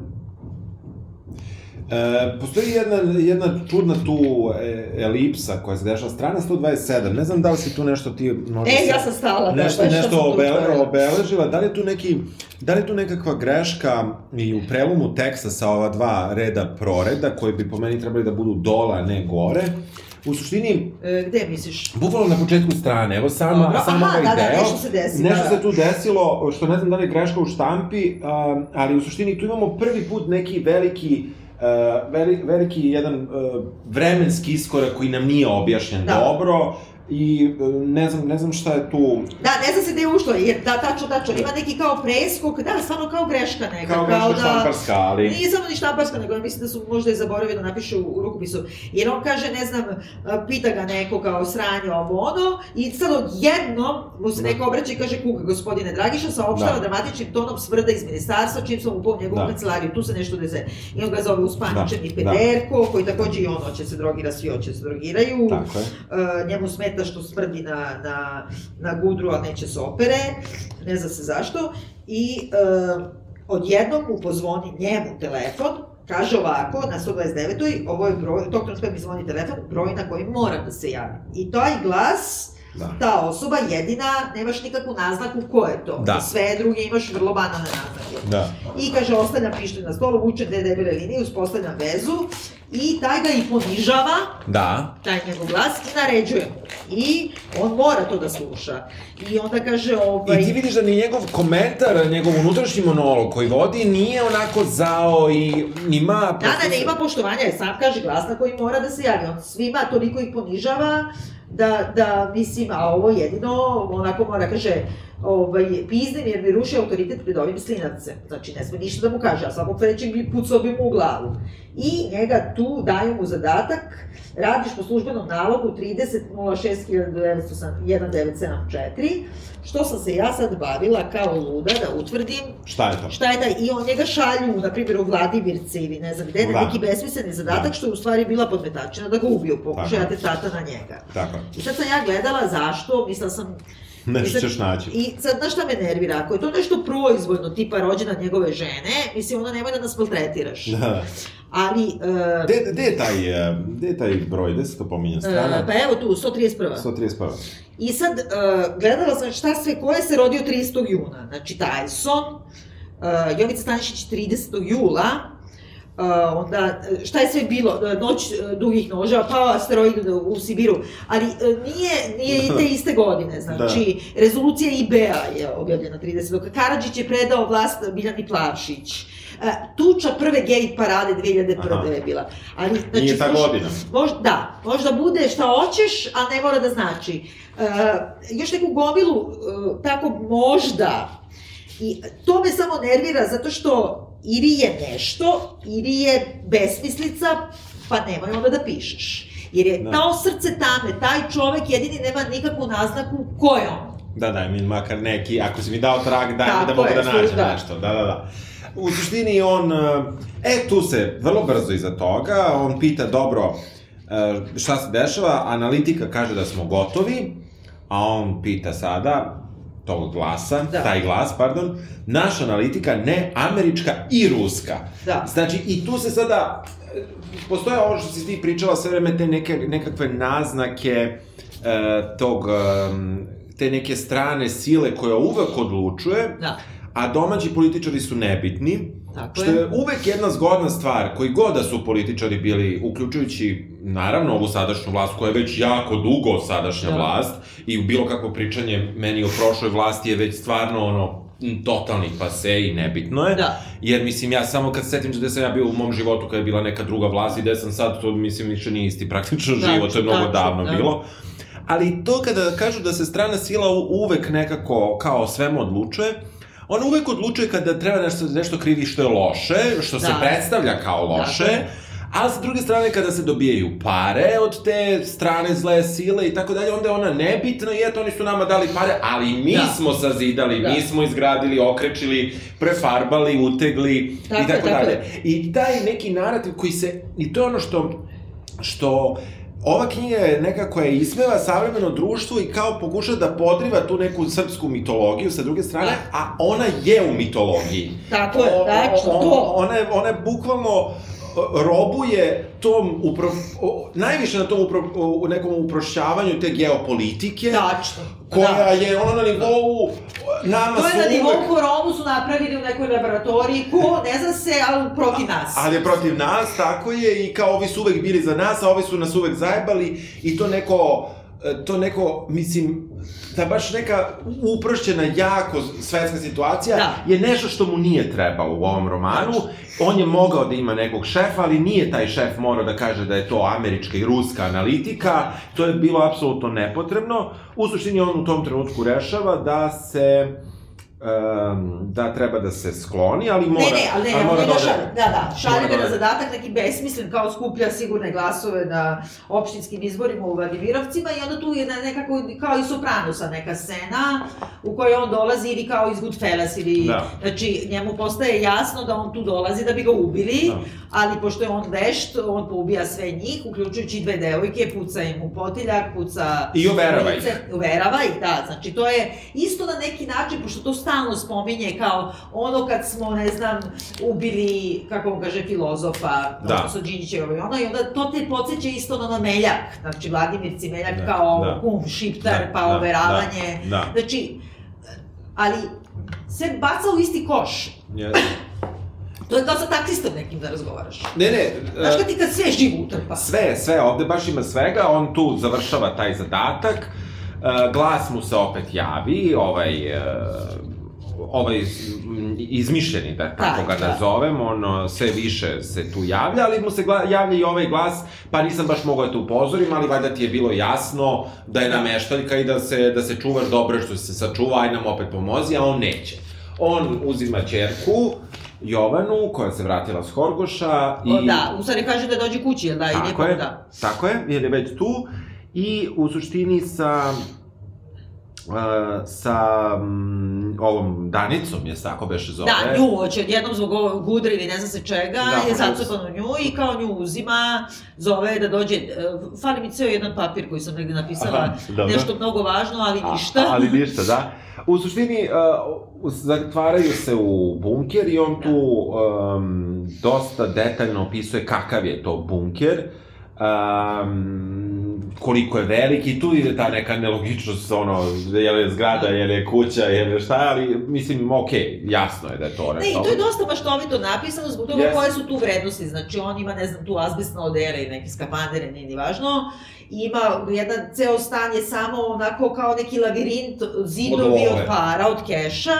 E, postoji jedna, jedna čudna tu e, elipsa koja se dešava, strana 127, ne znam da li si tu nešto ti možda... E, ja sam stala, da, nešto, baš nešto sam tu obele, otvorila. obeležila, da li je tu neki, da li je tu nekakva greška i u prelomu teksta sa ova dva reda proreda, koji bi po meni trebali da budu dole, a ne gore, U suštini, E, gde misliš? bukvalno na početku strane, evo sama, Dobro, sama aha, ovaj da, da, deo, nešto se desi, nešto da. se tu desilo, što ne znam da li je greška u štampi, ali u suštini tu imamo prvi put neki veliki Uh, veli, veliki jedan uh, vremenski iskorak koji nam nije objašnjen Da. dobro i uh, ne znam ne znam šta je tu Da, ne znam se gde je ušlo, jer da, tačno, tačno, ima neki kao preskok, da, stvarno kao greška neka, kao, kao štamparska, ali Nije samo ni štamparska, nego ja mislim da su možda i zaboravili da napišu u rukopisu. Jer on kaže, ne znam, pita ga neko kao sranje ovo ono, i sad odjednom mu se Da. neko obraća i kaže, kuka, gospodine Dragiša, saopštava Da. dramatičnim tonom smrda iz ministarstva, čim sam upao u njegovu Da. kancelariju, tu se nešto dese. I on ga zove uspaničeni Da, pederko, koji takođe i on hoće se drogira, svi hoće se drogiraju. tako je. Uh, njemu smeta što smrdi na, na, na gudru, a neće se opere, ne zna se zašto, i uh, odjednom mu pozvoni njemu telefon, kaže ovako, na 129. ovo je broj, tog trenutka mi zvoni telefon, broj na koji moram da se javim. I taj glas, Da. ta osoba jedina, nemaš nikakvu naznaku ko je to. Da. Sve druge imaš vrlo banalne naznake. Da. I kaže, ostavljam pištolj na stolu, vučem dve debele linije, uspostavljam vezu i taj ga i ponižava, Da. taj njegov glas, i naređuje. I on mora to da sluša. I onda kaže, ovaj... I ti vidiš da ni njegov komentar, njegov unutrašnji monolog koji vodi nije onako zao i ima... Da, da, ne ima poštovanja, jer sam kaže glasna koji mora da se javi. On svima toliko ih ponižava, da, da mislim, a ovo jedino, onako mora, kaže, ovaj, pizdim jer mi ruši autoritet pred ovim slinavcem. Znači, ne sme ništa da mu kaže, a svakog sledećeg bi pucao bi mu u glavu. I njega tu daju mu zadatak, radiš po službenom nalogu 30.06.1974, što sam se ja sad bavila kao luda da utvrdim Šta je to? šta je da, i on njega šalju, na primjer, u Vladimirce ili ne znam gde, na Da. neki besmisleni zadatak, Da. što je u stvari bila podmetačina da ga ubiju, pokušaj atentata na njega. Tako. I sad sam ja gledala zašto, mislila sam... Nešto ćeš naći. I sad, znaš šta me nervira? Ako je to nešto proizvoljno, tipa rođena njegove žene, mislim, onda nemoj da nas maltretiraš. Da. Ali, uh, je taj, e, gde je taj broj, gde se to pominje strana? pa evo tu, 131. 131. I sad, uh, gledala sam šta sve, ko je se rodio 30. juna. Znači, Tyson, uh, Jovica Stanišić 30. jula, Uh, onda, uh, šta je sve bilo, Uh, noć dugih noža, pa asteroid u Sibiru, ali nije, nije i te iste godine, znači, rezolucija IBA je objavljena 30. Karadžić je predao vlast Biljani Plavšić, tuča prve gej parade 2001. Aha. je bila. Ali, znači, Nije ta godina. Možda, da, možda bude šta hoćeš, a ne mora da znači. Uh, još neku gomilu, uh, tako možda. I to me samo nervira zato što ili je nešto, ili je besmislica, pa nemoj onda da pišeš. Jer je Da. to srce tame, taj čovek jedini nema nikakvu naznaku ko je on. Da, daj mi makar neki, ako si mi dao trag, daj mi da mogu je, da nađem da. nešto. Da, da, da. U suštini on, e, e, tu se, vrlo brzo iza toga, on pita, dobro, e, šta se dešava, analitika kaže da smo gotovi, a on pita sada, tog glasa, Da. taj glas, pardon, naša analitika ne američka i ruska. Da. Znači, i tu se sada, e, postoje ovo što si ti pričala sve vreme, te neke, nekakve naznake e, tog, em, te neke strane sile koja uvek odlučuje, Da. a domaći političari su nebitni, Tako što je. je uvek jedna zgodna stvar, koji god da su političari bili, uključujući, naravno, ovu sadašnju vlast, koja je već jako dugo sadašnja Da. vlast, i u bilo kakvo pričanje meni o prošloj vlasti je već stvarno ono, totalni pase i nebitno je. Da. Jer, mislim, ja samo kad se setim gde sam ja bio u mom životu kada je bila neka druga vlast i gde sam sad, to, mislim, više nije isti praktično Da, život, to je mnogo tačno, davno da. bilo. Ali to kada kažu da se strana sila uvek nekako kao svemu odlučuje, on uvek odlučuje kada treba nešto, nešto krivi što je loše, što se Da. predstavlja kao loše, je. a s druge strane kada se dobijaju pare od te strane zle sile i tako dalje, onda je ona nebitna i eto oni su nama dali pare, ali mi Da. smo sazidali, Da. mi smo izgradili, okrečili, prefarbali, utegli Tako i tako tako dalje. je. I taj neki narativ koji se, i to je ono što, što ova knjiga je neka koja ismeva savremeno društvo i kao pokuša da podriva tu neku srpsku mitologiju sa druge strane, Da. a ona je u mitologiji. Tako je, tačno, o- to. Ona je, ona je bukvalno robuje tom upro, najviše na tom upro, u nekom uprošćavanju te geopolitike, Tačno. koja Da. je ono na nivou nama To je na nivou uvek- koromu su napravili u nekoj laboratoriji, ko, ne zna se, ali protiv nas. Ali je protiv nas, tako je, i kao ovi su uvek bili za nas, a ovi su nas uvek zajebali, i to neko, e, to neko, mislim, ta baš neka uprošćena jako svetska situacija Da. je nešto što mu nije trebalo u ovom romanu. On je mogao da ima nekog šefa, ali nije taj šef morao da kaže da je to američka i ruska analitika. To je bilo apsolutno nepotrebno. U suštini on u tom trenutku rešava da se um, da treba da se skloni, ali mora, ne, ne, ali ne, ali mora njega da šalje, ode. da, da, šalje ga da na zadatak neki besmislen, kao skuplja sigurne glasove na opštinskim izborima u Vladimirovcima i onda tu je nekako, kao i Sopranusa neka scena u kojoj on dolazi ili kao iz Goodfellas ili, Da. znači njemu postaje jasno da on tu dolazi da bi ga ubili, Da. ali pošto je on vešt, on poubija sve njih, uključujući dve devojke, puca im u potiljak, puca... I uverava lice, Uverava ih, da, znači to je isto na neki način, pošto to stalno spominje kao ono kad smo, ne znam, ubili, kako on kaže, filozofa, Da. odnosno Đinđićeva i ono, i onda to te podsjeća isto na Meljak, znači Vladimir Cimeljak Da, kao da. kum, šiptar, Da, pa da, overavanje, da, da. znači, ali sve baca u isti koš. Jeste. To je kao sa taksistom nekim da razgovaraš. Ne, ne, Znaš e, kad ti kad sve živo utrpa? Sve, sve, ovde baš ima svega, on tu završava taj zadatak, e, glas mu se opet javi, ovaj, e, ovaj izmišljeni, da tako Da, ga da. nazovem, on e, sve više se tu javlja, ali mu se gla, javlja i ovaj glas, pa nisam baš mogao da te upozorim, ali valjda ti je bilo jasno da je nameštaljka i da se, da se čuvaš dobro što se sačuva, aj nam opet pomozi, a on neće. On uzima ćerku, Jovanu, koja se vratila s Horgoša i... O, da, u stvari kaže da dođe kući, jel da? I Tako nekom je, da. tako je, jer je već tu. I u suštini sa uh, sa mm, ovom Danicom, je tako beše zove. Da, nju hoće odjednom zbog ovog gudra ili ne zna se čega, Da, je pa zacepan u nju i kao nju uzima, zove da dođe, e, fali mi ceo jedan papir koji sam negde napisala, Aha, dobro. nešto mnogo važno, ali ništa. A, ali ništa, da. U suštini, uh, zatvaraju se u bunker i on tu um, dosta detaljno opisuje kakav je to bunker, um, koliko je velik i tu ide ta neka nelogičnost, ono, je li je zgrada, je li kuća, je li šta, ali mislim, okej, jasno je da je to Ne, i to je dosta maštovito napisano zbog toga Jeste. koje su tu vrednosti. Znači, on ima, ne znam, tu azbestna odera i neke skafandere, nije ni važno. Ima jedan ceo stan je samo onako kao neki lavirint, zidovi Od od, para, od keša.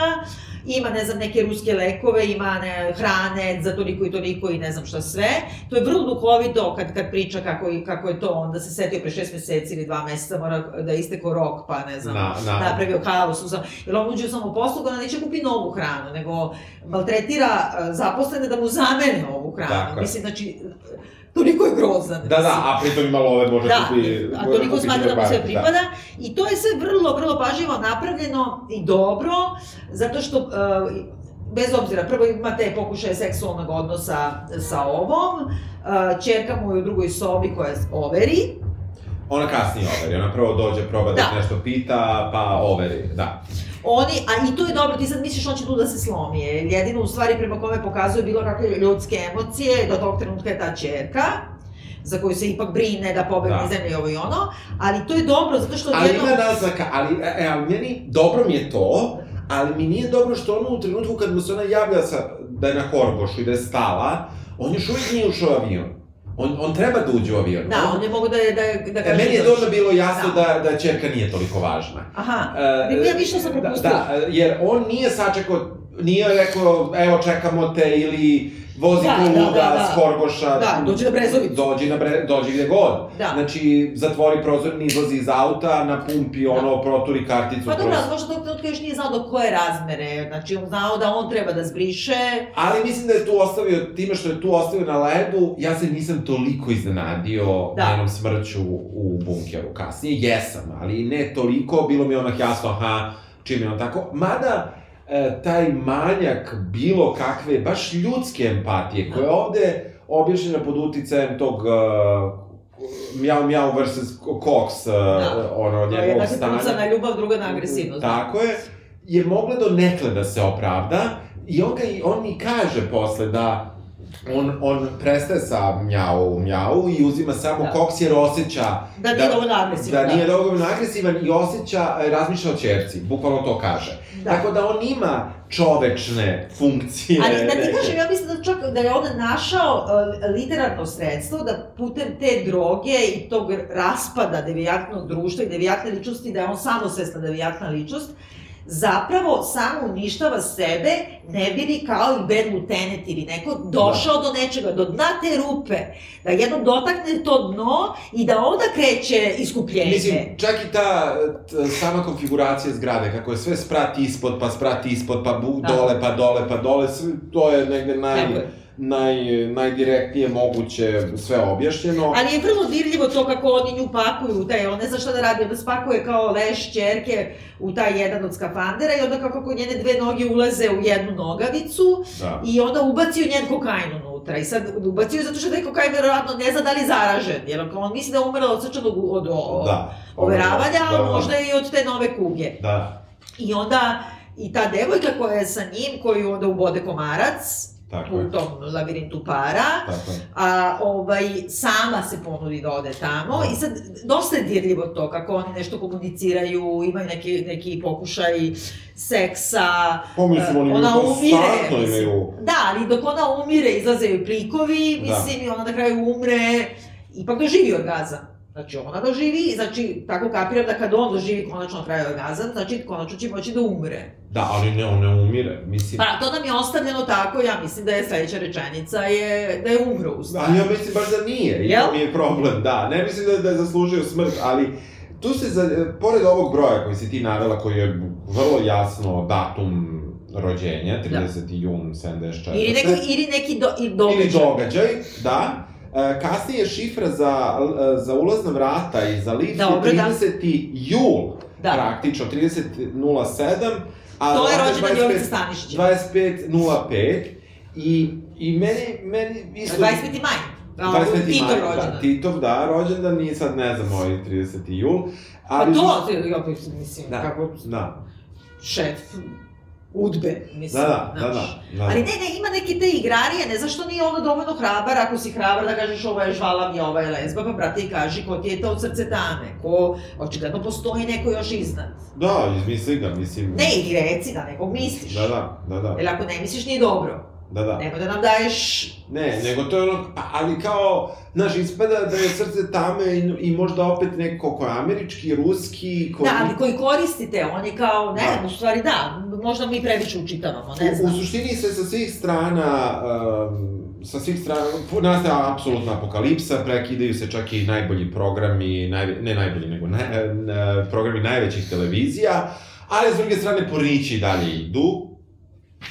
Ima, ne znam, neke ruske lekove, ima ne, hrane za toliko i toliko i ne znam šta sve. To je vrlo duhovito kad, kad priča kako, kako je to, onda se setio pre šest meseci ili dva meseca, mora da isteko rok, pa ne znam, Na- na- napravio haos, uzam, jer on uđe u samoposlugu, ona neće kupi novu hranu, nego maltretira e, zaposlene da mu zamene ovu hranu. Tako je. Mislim, znači, toliko je grozan. Da, da, a pritom ima love, može Da, kupi... a može toliko smatra da mu sve bar, pripada. I to je sve vrlo, vrlo pažljivo napravljeno i dobro, zato što, e, bez obzira, prvo imate pokušaje seksualnog odnosa sa ovom, e, čerka mu je u drugoj sobi koja overi, Ona kasnije overi, ona prvo dođe, proba da, Da. te nešto pita, pa overi, da. Oni, a i to je dobro, ti sad misliš on će tu da se slomi, jedino u stvari prema kome pokazuje bilo kakve ljudske emocije, do tog trenutka je ta čerka, za koju se ipak brine da pobegne Da. iz zemlje i ovo i ono, ali to je dobro zato što Ali odjednom... ima naznaka, ali, e, ali meni, dobro mi je to, ali mi nije dobro što ono u trenutku kad mu se ona javlja sa, da je na Horgošu i da je stala, on još uvijek nije ušao avion. On, on treba da uđe u avion. Da, on je mogu da, da, da kaže... meni je dobro bilo jasno Da. da, da čerka nije toliko važna. Aha, E, ja više sam da, propustila. da, e, jer on nije sačekao, nije rekao, evo čekamo te ili vozi Da, ko da, da, da. s Horgoša. Da, dođi na Brezovicu. Dođi, na bre, dođi gde god. Da. Znači, zatvori prozor, izlazi iz auta, na pumpi ono, proturi karticu. Pa dobro, ali možda tog trenutka još nije znao do koje razmere, znači on znao da on treba da zbriše, Ali mislim da je tu ostavio, time što je tu ostavio na ledu, ja se nisam toliko iznenadio Da. njenom smrću u bunkeru kasnije. Jesam, ali ne toliko, bilo mi onak jasno, aha, čim je on tako. Mada, taj manjak bilo kakve, baš ljudske empatije, koja je ovde objašnjena pod uticajem tog uh, Mjau Mjau versus Cox, uh, Da. ono, to je njegovog jedna stanja. pucana ljubav, druga na agresivnost. Tako je, je mogla do nekle da se opravda i on, ga, on i kaže posle da on, on prestaje sa mjau mjau i uzima samo Da. koks jer osjeća Da nije dovoljno agresivan, Da, da. nije dovoljno agresivan i osjeća, e, razmišlja o čerci, bukvalno to kaže. Da. Tako da on ima čovečne funkcije. Ali da ti kažem, ja mislim da čak da je on našao uh, literarno sredstvo da putem te droge i tog raspada devijatnog društva i devijatne ličnosti, da je on samosvesna devijatna ličnost, zapravo samo uništava sebe, ne bi li kao i Ben Lieutenant ili neko došao do nečega, do dna te rupe, da jednom dotakne to dno i da onda kreće iskupljenje. Mislim, čak i ta t, sama konfiguracija zgrade, kako je sve sprat ispod, pa sprat ispod, pa bu, Da. dole, pa dole, pa dole, sve, to je negde naj, Tako je. Naj, najdirektnije moguće sve objašnjeno. Ali je vrlo dirljivo to kako oni nju pakuju u taj, on ne zna šta da radi, onda spakuje kao leš čerke u taj jedan od skafandera i onda kako, kako njene dve noge ulaze u jednu nogavicu Da. i onda ubacio njen kokain unutra. I sad ubacio zato što da je kokain verovatno ne zna da li zaražen, jer on misli da je umrla od srčanog u- od, od Da. overavanja, Da, a da. možda i od te nove kuge. Da. I onda i ta devojka koja je sa njim, koju onda ubode komarac, Tako u tom labirintu para, Tako a ovaj, sama se ponudi da ode tamo. I sad dosta je dirljivo to kako oni nešto komuniciraju, imaju neki, neki pokušaj seksa, Pa mislim, oni ona umire, imaju... Da, ali dok ona umire, izlaze joj plikovi, Da. mislim, i ona na kraju umre, ipak doživi orgazam. Znači, ona doživi, znači, tako kapiram da kad on doživi konačno na kraju orgazam, znači, konačno će moći da umre. Da, ali ne, on ne umire, mislim... Pa, to nam je ostavljeno tako, ja mislim da je sledeća rečenica je, da je umro u stvari. Ali ja mislim baš da nije, Jel? to mi je problem, da. Ne mislim da, da je zaslužio smrt, ali tu se, za, pored ovog broja koji si ti navela, koji je vrlo jasno datum rođenja, 30. jun 74. Ili, neko, ili neki do, i događaj. Ili događaj, da. E, kasnije šifra za, e, za ulazna vrata i za lift Dobro, je da. 30. jul, Da. praktično, 30.07. A To je rođendan 25 Jovice Stanišića. 25.05 i, i meni, meni isto... 25. maj. A, 25. Titov maj, rođendan. Da, Titov, da, rođendan i sad ne znam, ovaj 30. jul. Pa Ali, to, ja mislim, Da. kako Da, šef udbe, mislim. da, da, da, znaš. da, da. Ali ne, ne, ima neke te igrarije, ne znaš što nije ono dovoljno hrabar, ako si hrabar da kažeš ovo je žvala mi, ovo je lezba, pa brate i kaži ko ti je to od srce dame, ko, očigledno postoji neko još iznad. Da, izmisli ga, mislim... Ne, ili reci da nekog misliš. Da, da, da, da, Jer ako ne misliš nije dobro. Da, da. Nemoj da nam daješ... Ne, nego to je ono, a- ali kao, znaš, ispada da je srce tame i, i možda opet neko ko je američki, ruski, ko... Da, ali koji koristite, on je kao, ne, Da. u stvari da, možda mi previše učitavamo, ne U, u znam. suštini se sa svih strana, um, sa svih strana, nastaje apsolutna apokalipsa, prekidaju se čak i najbolji programi, najve, ne najbolji, nego naj, ne, programi najvećih televizija, ali s druge strane pornići dalje idu,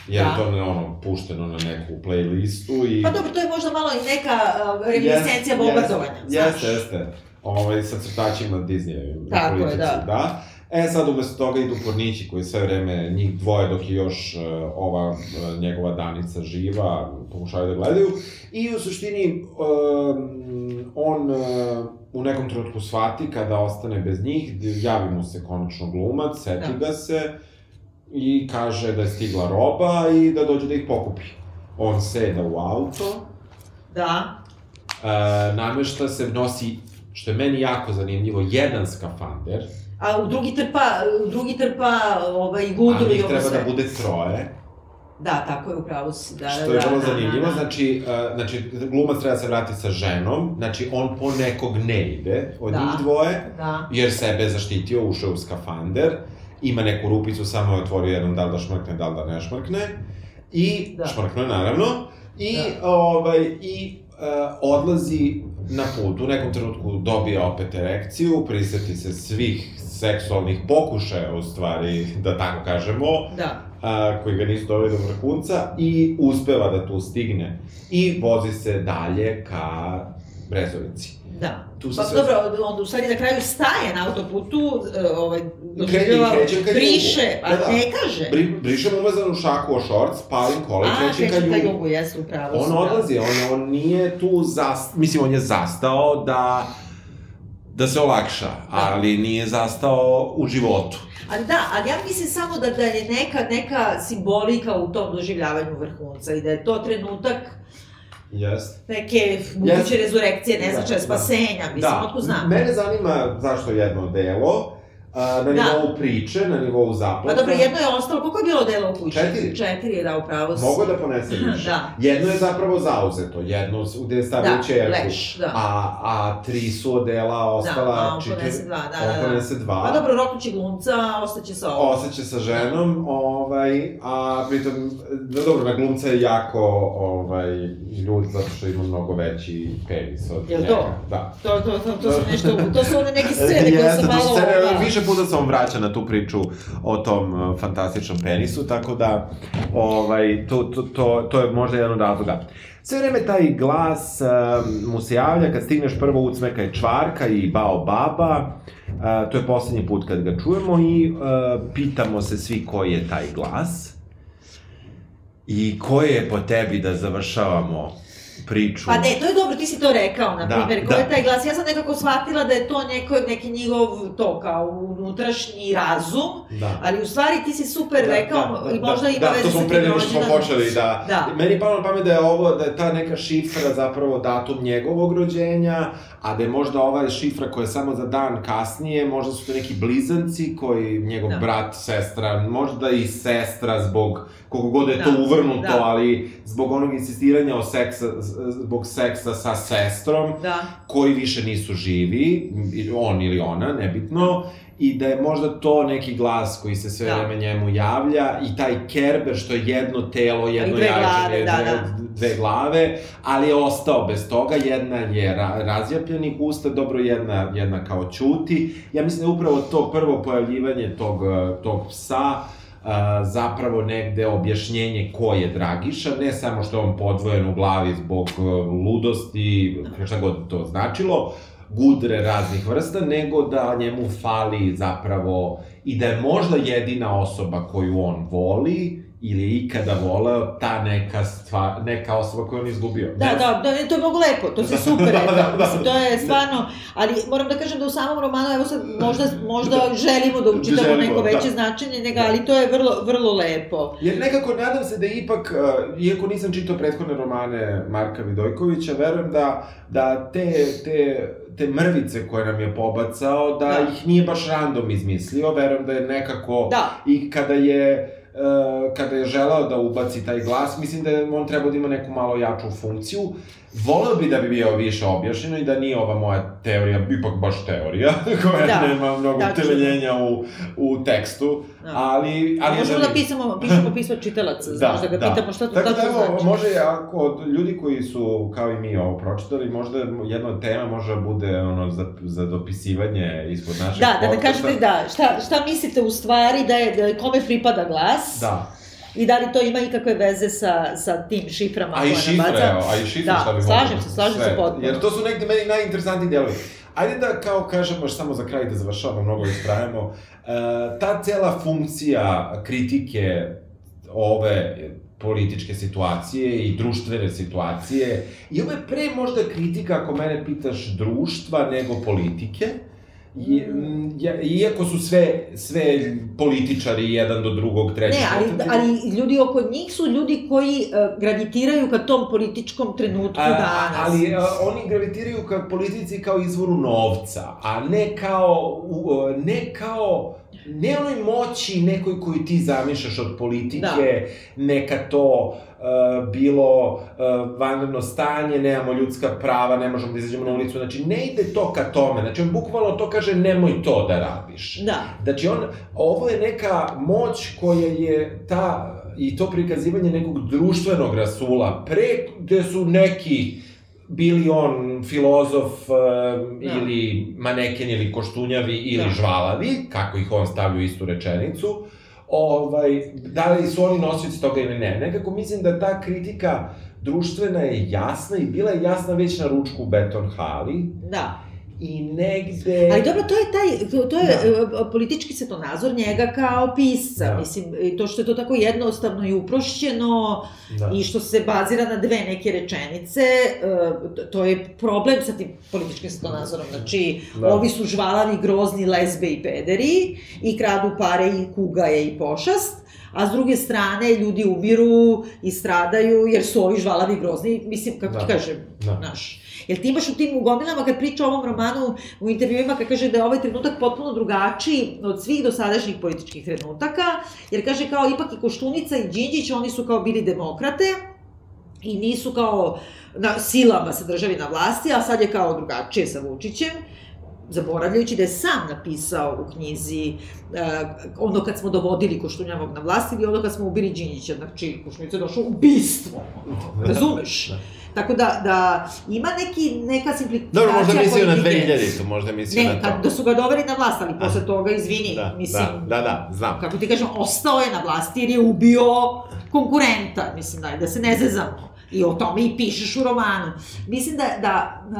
jer Da. je to ne, ono, pušteno na neku playlistu i... Pa dobro, to je možda malo i neka uh, reminiscencija bombardovanja, znaš. Jeste, jeste. Ovaj, sa crtačima Disneyevim. Tako je, politici, da. da. E, sad umesto toga idu pornići koji sve vreme, njih dvoje dok je još uh, ova uh, njegova Danica živa, pokušavaju da gledaju. I u suštini, um, on uh, u nekom trenutku shvati kada ostane bez njih, javi mu se konačno glumac, seti Da. ga se i kaže da je stigla roba i da dođe da ih pokupi. On seda u auto, Da, E, namešta se, nosi, što je meni jako zanimljivo, jedan skafander, a u drugi trpa, u drugi trpa ovaj, a gudru i ovo treba sve. da bude troje, Da, tako je, upravo si, da, što da, je vrlo da, zanimljivo, da, da. znači, e, znači, glumac treba da se vrati sa ženom, znači, on po nekog ne ide od Da. njih dvoje, Da, jer sebe je zaštitio, ušao u skafander, ima neku rupicu, samo je otvorio jednom da li da šmrkne, da li da ne šmrkne, i Da. šmrknuo je naravno, i, Da. ovaj, i e, odlazi na put, u nekom trenutku dobije opet erekciju, priseti se svih seksualnih pokušaja, u stvari, da tako kažemo, da. a, koji ga nisu doveli do vrhunca i uspeva da tu stigne i vozi se dalje ka Brezovici. Da. Tu Pa sve- dobro, onda u stvari na kraju staje na autoputu, e, ovaj, doživljava, briše, a Da, da. ne kaže. Bri, brišem umazanu šaku o šorc, palim kola i a, ka kreće ka jugu. jugu, jeste, upravo On si, da. odlazi, on, on nije tu zast... Mislim, on je zastao da da se olakša, ali nije zastao u životu. Ali da, ali ja mislim samo da, da je neka, neka simbolika u tom doživljavanju vrhunca i da je to trenutak Jeste. neke buduće Jeste. rezurekcije, ne čega, da. spasenja, mislim, da, otko znam. mene zanima zašto jedno delo, a, na Da. nivou priče, na nivou zaplata. Pa dobro, jedno je ostalo, koliko je bilo dela u kući? Četiri. Četiri je, da, upravo si. Mogu da ponese više. Da. Jedno je zapravo zauzeto, jedno gde je stavio Da, čerku. leš, da. A, a tri su odela ostala... Da, a on čitav- ponese dva, da, on da, da. ponese dva. Pa dobro, roknuće glumca, ostaće sa ovo. Oseća sa ženom, ovaj, a pritom, da dobro, na glumca je jako, ovaj, ljud zato što ima mnogo veći penis od Jel njega. to? Da. To, to, to, to su nešto, to su one neke scene koje Jeste, su to malo... su scene, da. više puta sam vraća na tu priču o tom uh, fantastičnom penisu, tako da ovaj, to, to, to, to je možda jedan od razloga. Sve vreme taj glas uh, mu se javlja, kad stigneš prvo ucmeka je čvarka i bao baba, uh, to je poslednji put kad ga čujemo i uh, pitamo se svi koji je taj glas i ko je po tebi da završavamo priču. Pa ne, to je dobro, ti si to rekao, na Da, primjer, ko da. je taj glas. Ja sam nekako shvatila da je to neko, neki njegov, to kao unutrašnji razum, Da. ali u stvari ti si super rekao i možda ima da, veze to sa smo tim pre nego što smo počeli, da. Da. Meni je palo na pamet da je ovo, da je ta neka šifra zapravo datum njegovog rođenja, a da je možda ova šifra koja je samo za dan kasnije, možda su to neki blizanci koji, njegov Da. brat, sestra, možda i sestra zbog, koliko god je to Da, uvrnuto, da. ali zbog onog insistiranja o seksa, zbog seksa sa sestrom, Da. koji više nisu živi, on ili ona, nebitno, i da je možda to neki glas koji se sve Da. vreme njemu javlja i taj Kerber što je jedno telo, jedno dve jajče, glave, dve, da, dve, da. dve glave, ali je ostao bez toga, jedna je ra, razjapljenih usta, dobro jedna, jedna kao ćuti. Ja mislim da je upravo to prvo pojavljivanje tog, tog psa, a, zapravo negde objašnjenje ko je Dragiša, ne samo što je on podvojen u glavi zbog e, ludosti, šta god to značilo, gudre raznih vrsta, nego da njemu fali zapravo i da je možda jedina osoba koju on voli ili je ikada voleo ta neka stvar, neka osoba koju on izgubio. Da, da, da, to je mnogo lepo, to si super Da, da, da. mislim, to je stvarno, ali moram da kažem da u samom romanu, evo sad, možda, možda želimo da učitamo Želimo, neko veće da. značenje, nego, ali to je vrlo, vrlo lepo. Jer nekako nadam se da ipak, uh, iako nisam čitao prethodne romane Marka Vidojkovića, verujem da, da te, te, te mrvice koje nam je pobacao, da, Da. ih nije baš random izmislio, verujem da je nekako... Da. I kada je kada je želeo da ubaci taj glas, mislim da je on trebao da ima neku malo jaču funkciju. Voleo bi da bi bio više objašnjeno i da nije ova moja teorija, ipak baš teorija, koja Da, nema mnogo tačno. temeljenja u, u tekstu, Da. ali... ali Možemo želim- da pisamo, pišemo pismo čitalaca, znaš, da, ga pitamo šta to Tako da evo, znači. može ako od ljudi koji su kao i mi ovo pročitali, možda jedna od tema može da bude ono za, za dopisivanje ispod našeg Da, da podcasta. kažete da, šta, šta mislite u stvari da je, da je kome pripada glas Da. I da li to ima ikakve veze sa, sa tim šiframa A i koje šifre, nabaca? evo, a i šifre Da, šta bi slažem se, slažem se potpuno. Jer to su negde meni najinteresantniji delovi. Ajde da, kao kažemo, još samo za kraj da završavamo, mnogo istrajemo, e, ta cela funkcija kritike ove političke situacije i društvene situacije, i ovo je pre možda kritika, ako mene pitaš, društva nego politike, I, iako su sve, sve političari jedan do drugog, treći, Ne, ali, ali ljudi oko njih su ljudi koji uh, gravitiraju ka tom političkom trenutku A, danas. ali a, oni gravitiraju ka politici kao izvoru novca, a ne kao, u, o, ne kao, ne onoj moći nekoj koju ti zamišljaš od politike, neka to uh, bilo uh, vanredno stanje, nemamo ljudska prava, ne možemo da izađemo na ulicu, znači ne ide to ka tome, znači on bukvalno to kaže nemoj to da radiš. Da. Znači on, ovo je neka moć koja je ta, i to prikazivanje nekog društvenog rasula, pre gde su neki bili on filozof e, Da. ili maneken ili koštunjavi ili Da. žvalavi, kako ih on stavlja u istu rečenicu, ovaj, da li su oni nosioci toga ili ne. Nekako mislim da ta kritika društvena je jasna i bila je jasna već na ručku u Beton Hali Da. I negde... Ali dobro, to je taj, to, je Da. da. politički svetonazor njega kao pisca, Da. mislim, i to što je to tako jednostavno i uprošćeno Da. i što se bazira na dve neke rečenice, e, to- je problem sa tim političkim svetonazorom, znači, Da. ovi su žvalavi, grozni lezbe i pederi i kradu pare i kuga je i pošast, a s druge strane ljudi umiru i stradaju jer su ovi žvalavi grozni, mislim, kako Da. ti kažem, da. naš. Jer ti imaš u tim ugomilama, kad priča o ovom romanu, u intervjuima, kad kaže da je ovaj trenutak potpuno drugačiji od svih dosadašnjih političkih trenutaka, jer kaže kao ipak i Koštunica i Đinđić, oni su kao bili demokrate, i nisu kao na silama se državi na vlasti, a sad je kao drugačije sa Vučićem, zaboravljajući da je sam napisao u knjizi uh, ono kad smo dovodili Koštunjavog na vlast ili ono kad smo ubili Đinjića, znači Koštunica je došao ubistvo, razumeš? Tako da, da ima neki, neka simplifikacija Dobro, možda mislio na politike. 2000-tu, možda mislio Ne, na to. kad, da su ga doveli na vlast, ali posle toga, izvini, Da, mislim, da, da, da, znam. kako ti kažem, ostao je na vlasti jer je ubio konkurenta, mislim, da, da se ne zezamo. I o tome i pišeš u romanu. Mislim da, da uh,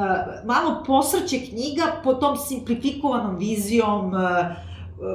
malo posrće knjiga po tom simplifikovanom vizijom uh,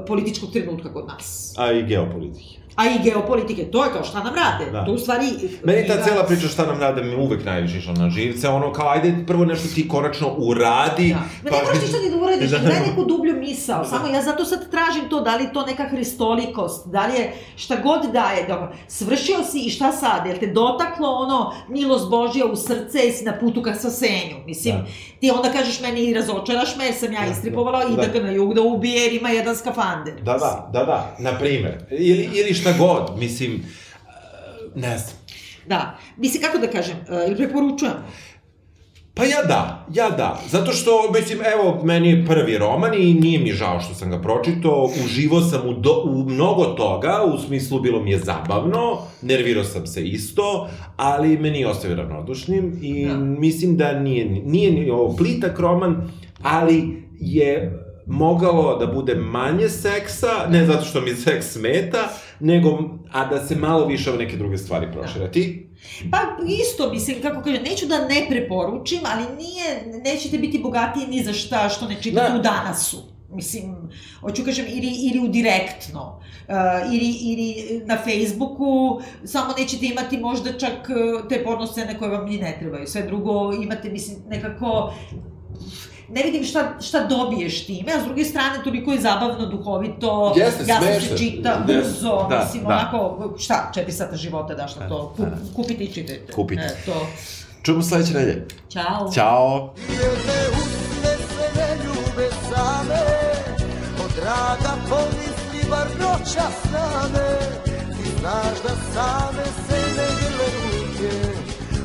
političkog trenutka kod nas. A i geopolitike. A i geopolitike, to je kao šta nam rade. Da. To u stvari... Meni ta cela priča šta nam rade mi uvek najviše išla na živce, ono kao ajde prvo nešto ti konačno uradi. Da. Ma ne moraš ništa ni da uradiš, Da. daj neku dublju misao. Samo ja zato sad tražim to, da li to neka hristolikost, da li je šta god daje. Dobro, svršio si i šta sad? Jel te dotaklo ono milost Božja u srce, jesi na putu ka spasenju? Mislim, Da. ti onda kažeš meni i razočaraš me, sam ja istripovala i Da. da ga na jug da ubije jer ima jedan skafander. Da, da, da, da, na primer. Ili, ili šta god, mislim, e, ne znam. Da. Mislim, kako da kažem, uh, ili preporučujem? Pa ja da, ja da. Zato što, mislim, evo, meni je prvi roman i nije mi žao što sam ga pročitao. Uživo sam u, do, u mnogo toga, u smislu bilo mi je zabavno, nervirao sam se isto, ali me nije ostavio ravnodušnim i Da. mislim da nije, nije ni ovo plitak roman, ali je mogalo da bude manje seksa, ne zato što mi seks smeta, nego, a da se malo više ove neke druge stvari prošire. Ti? Pa isto, mislim, kako kažem, neću da ne preporučim, ali nije, nećete biti bogatiji ni za šta što ne čitate Da. u danasu. Mislim, hoću kažem, ili, ili u direktno, uh, ili, ili na Facebooku, samo nećete imati možda čak uh, te porno scene koje vam ni ne trebaju. Sve drugo imate, mislim, nekako ne vidim šta, šta dobiješ time, a s druge strane toliko je zabavno, duhovito, Jeste, jasno smešno. se čita, Da, brzo, da, mislim, da. onako, šta, četiri sata života daš na to, Kup, kupite i čitajte. Kupite. E, to. Čujemo sledeće nedelje. Ćao. Ćao! Jedne usne se ne ljube same Od rada pomisli bar noćas name Ti znaš da same se ne grle ruke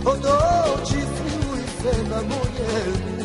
Od oči smiluj se na moje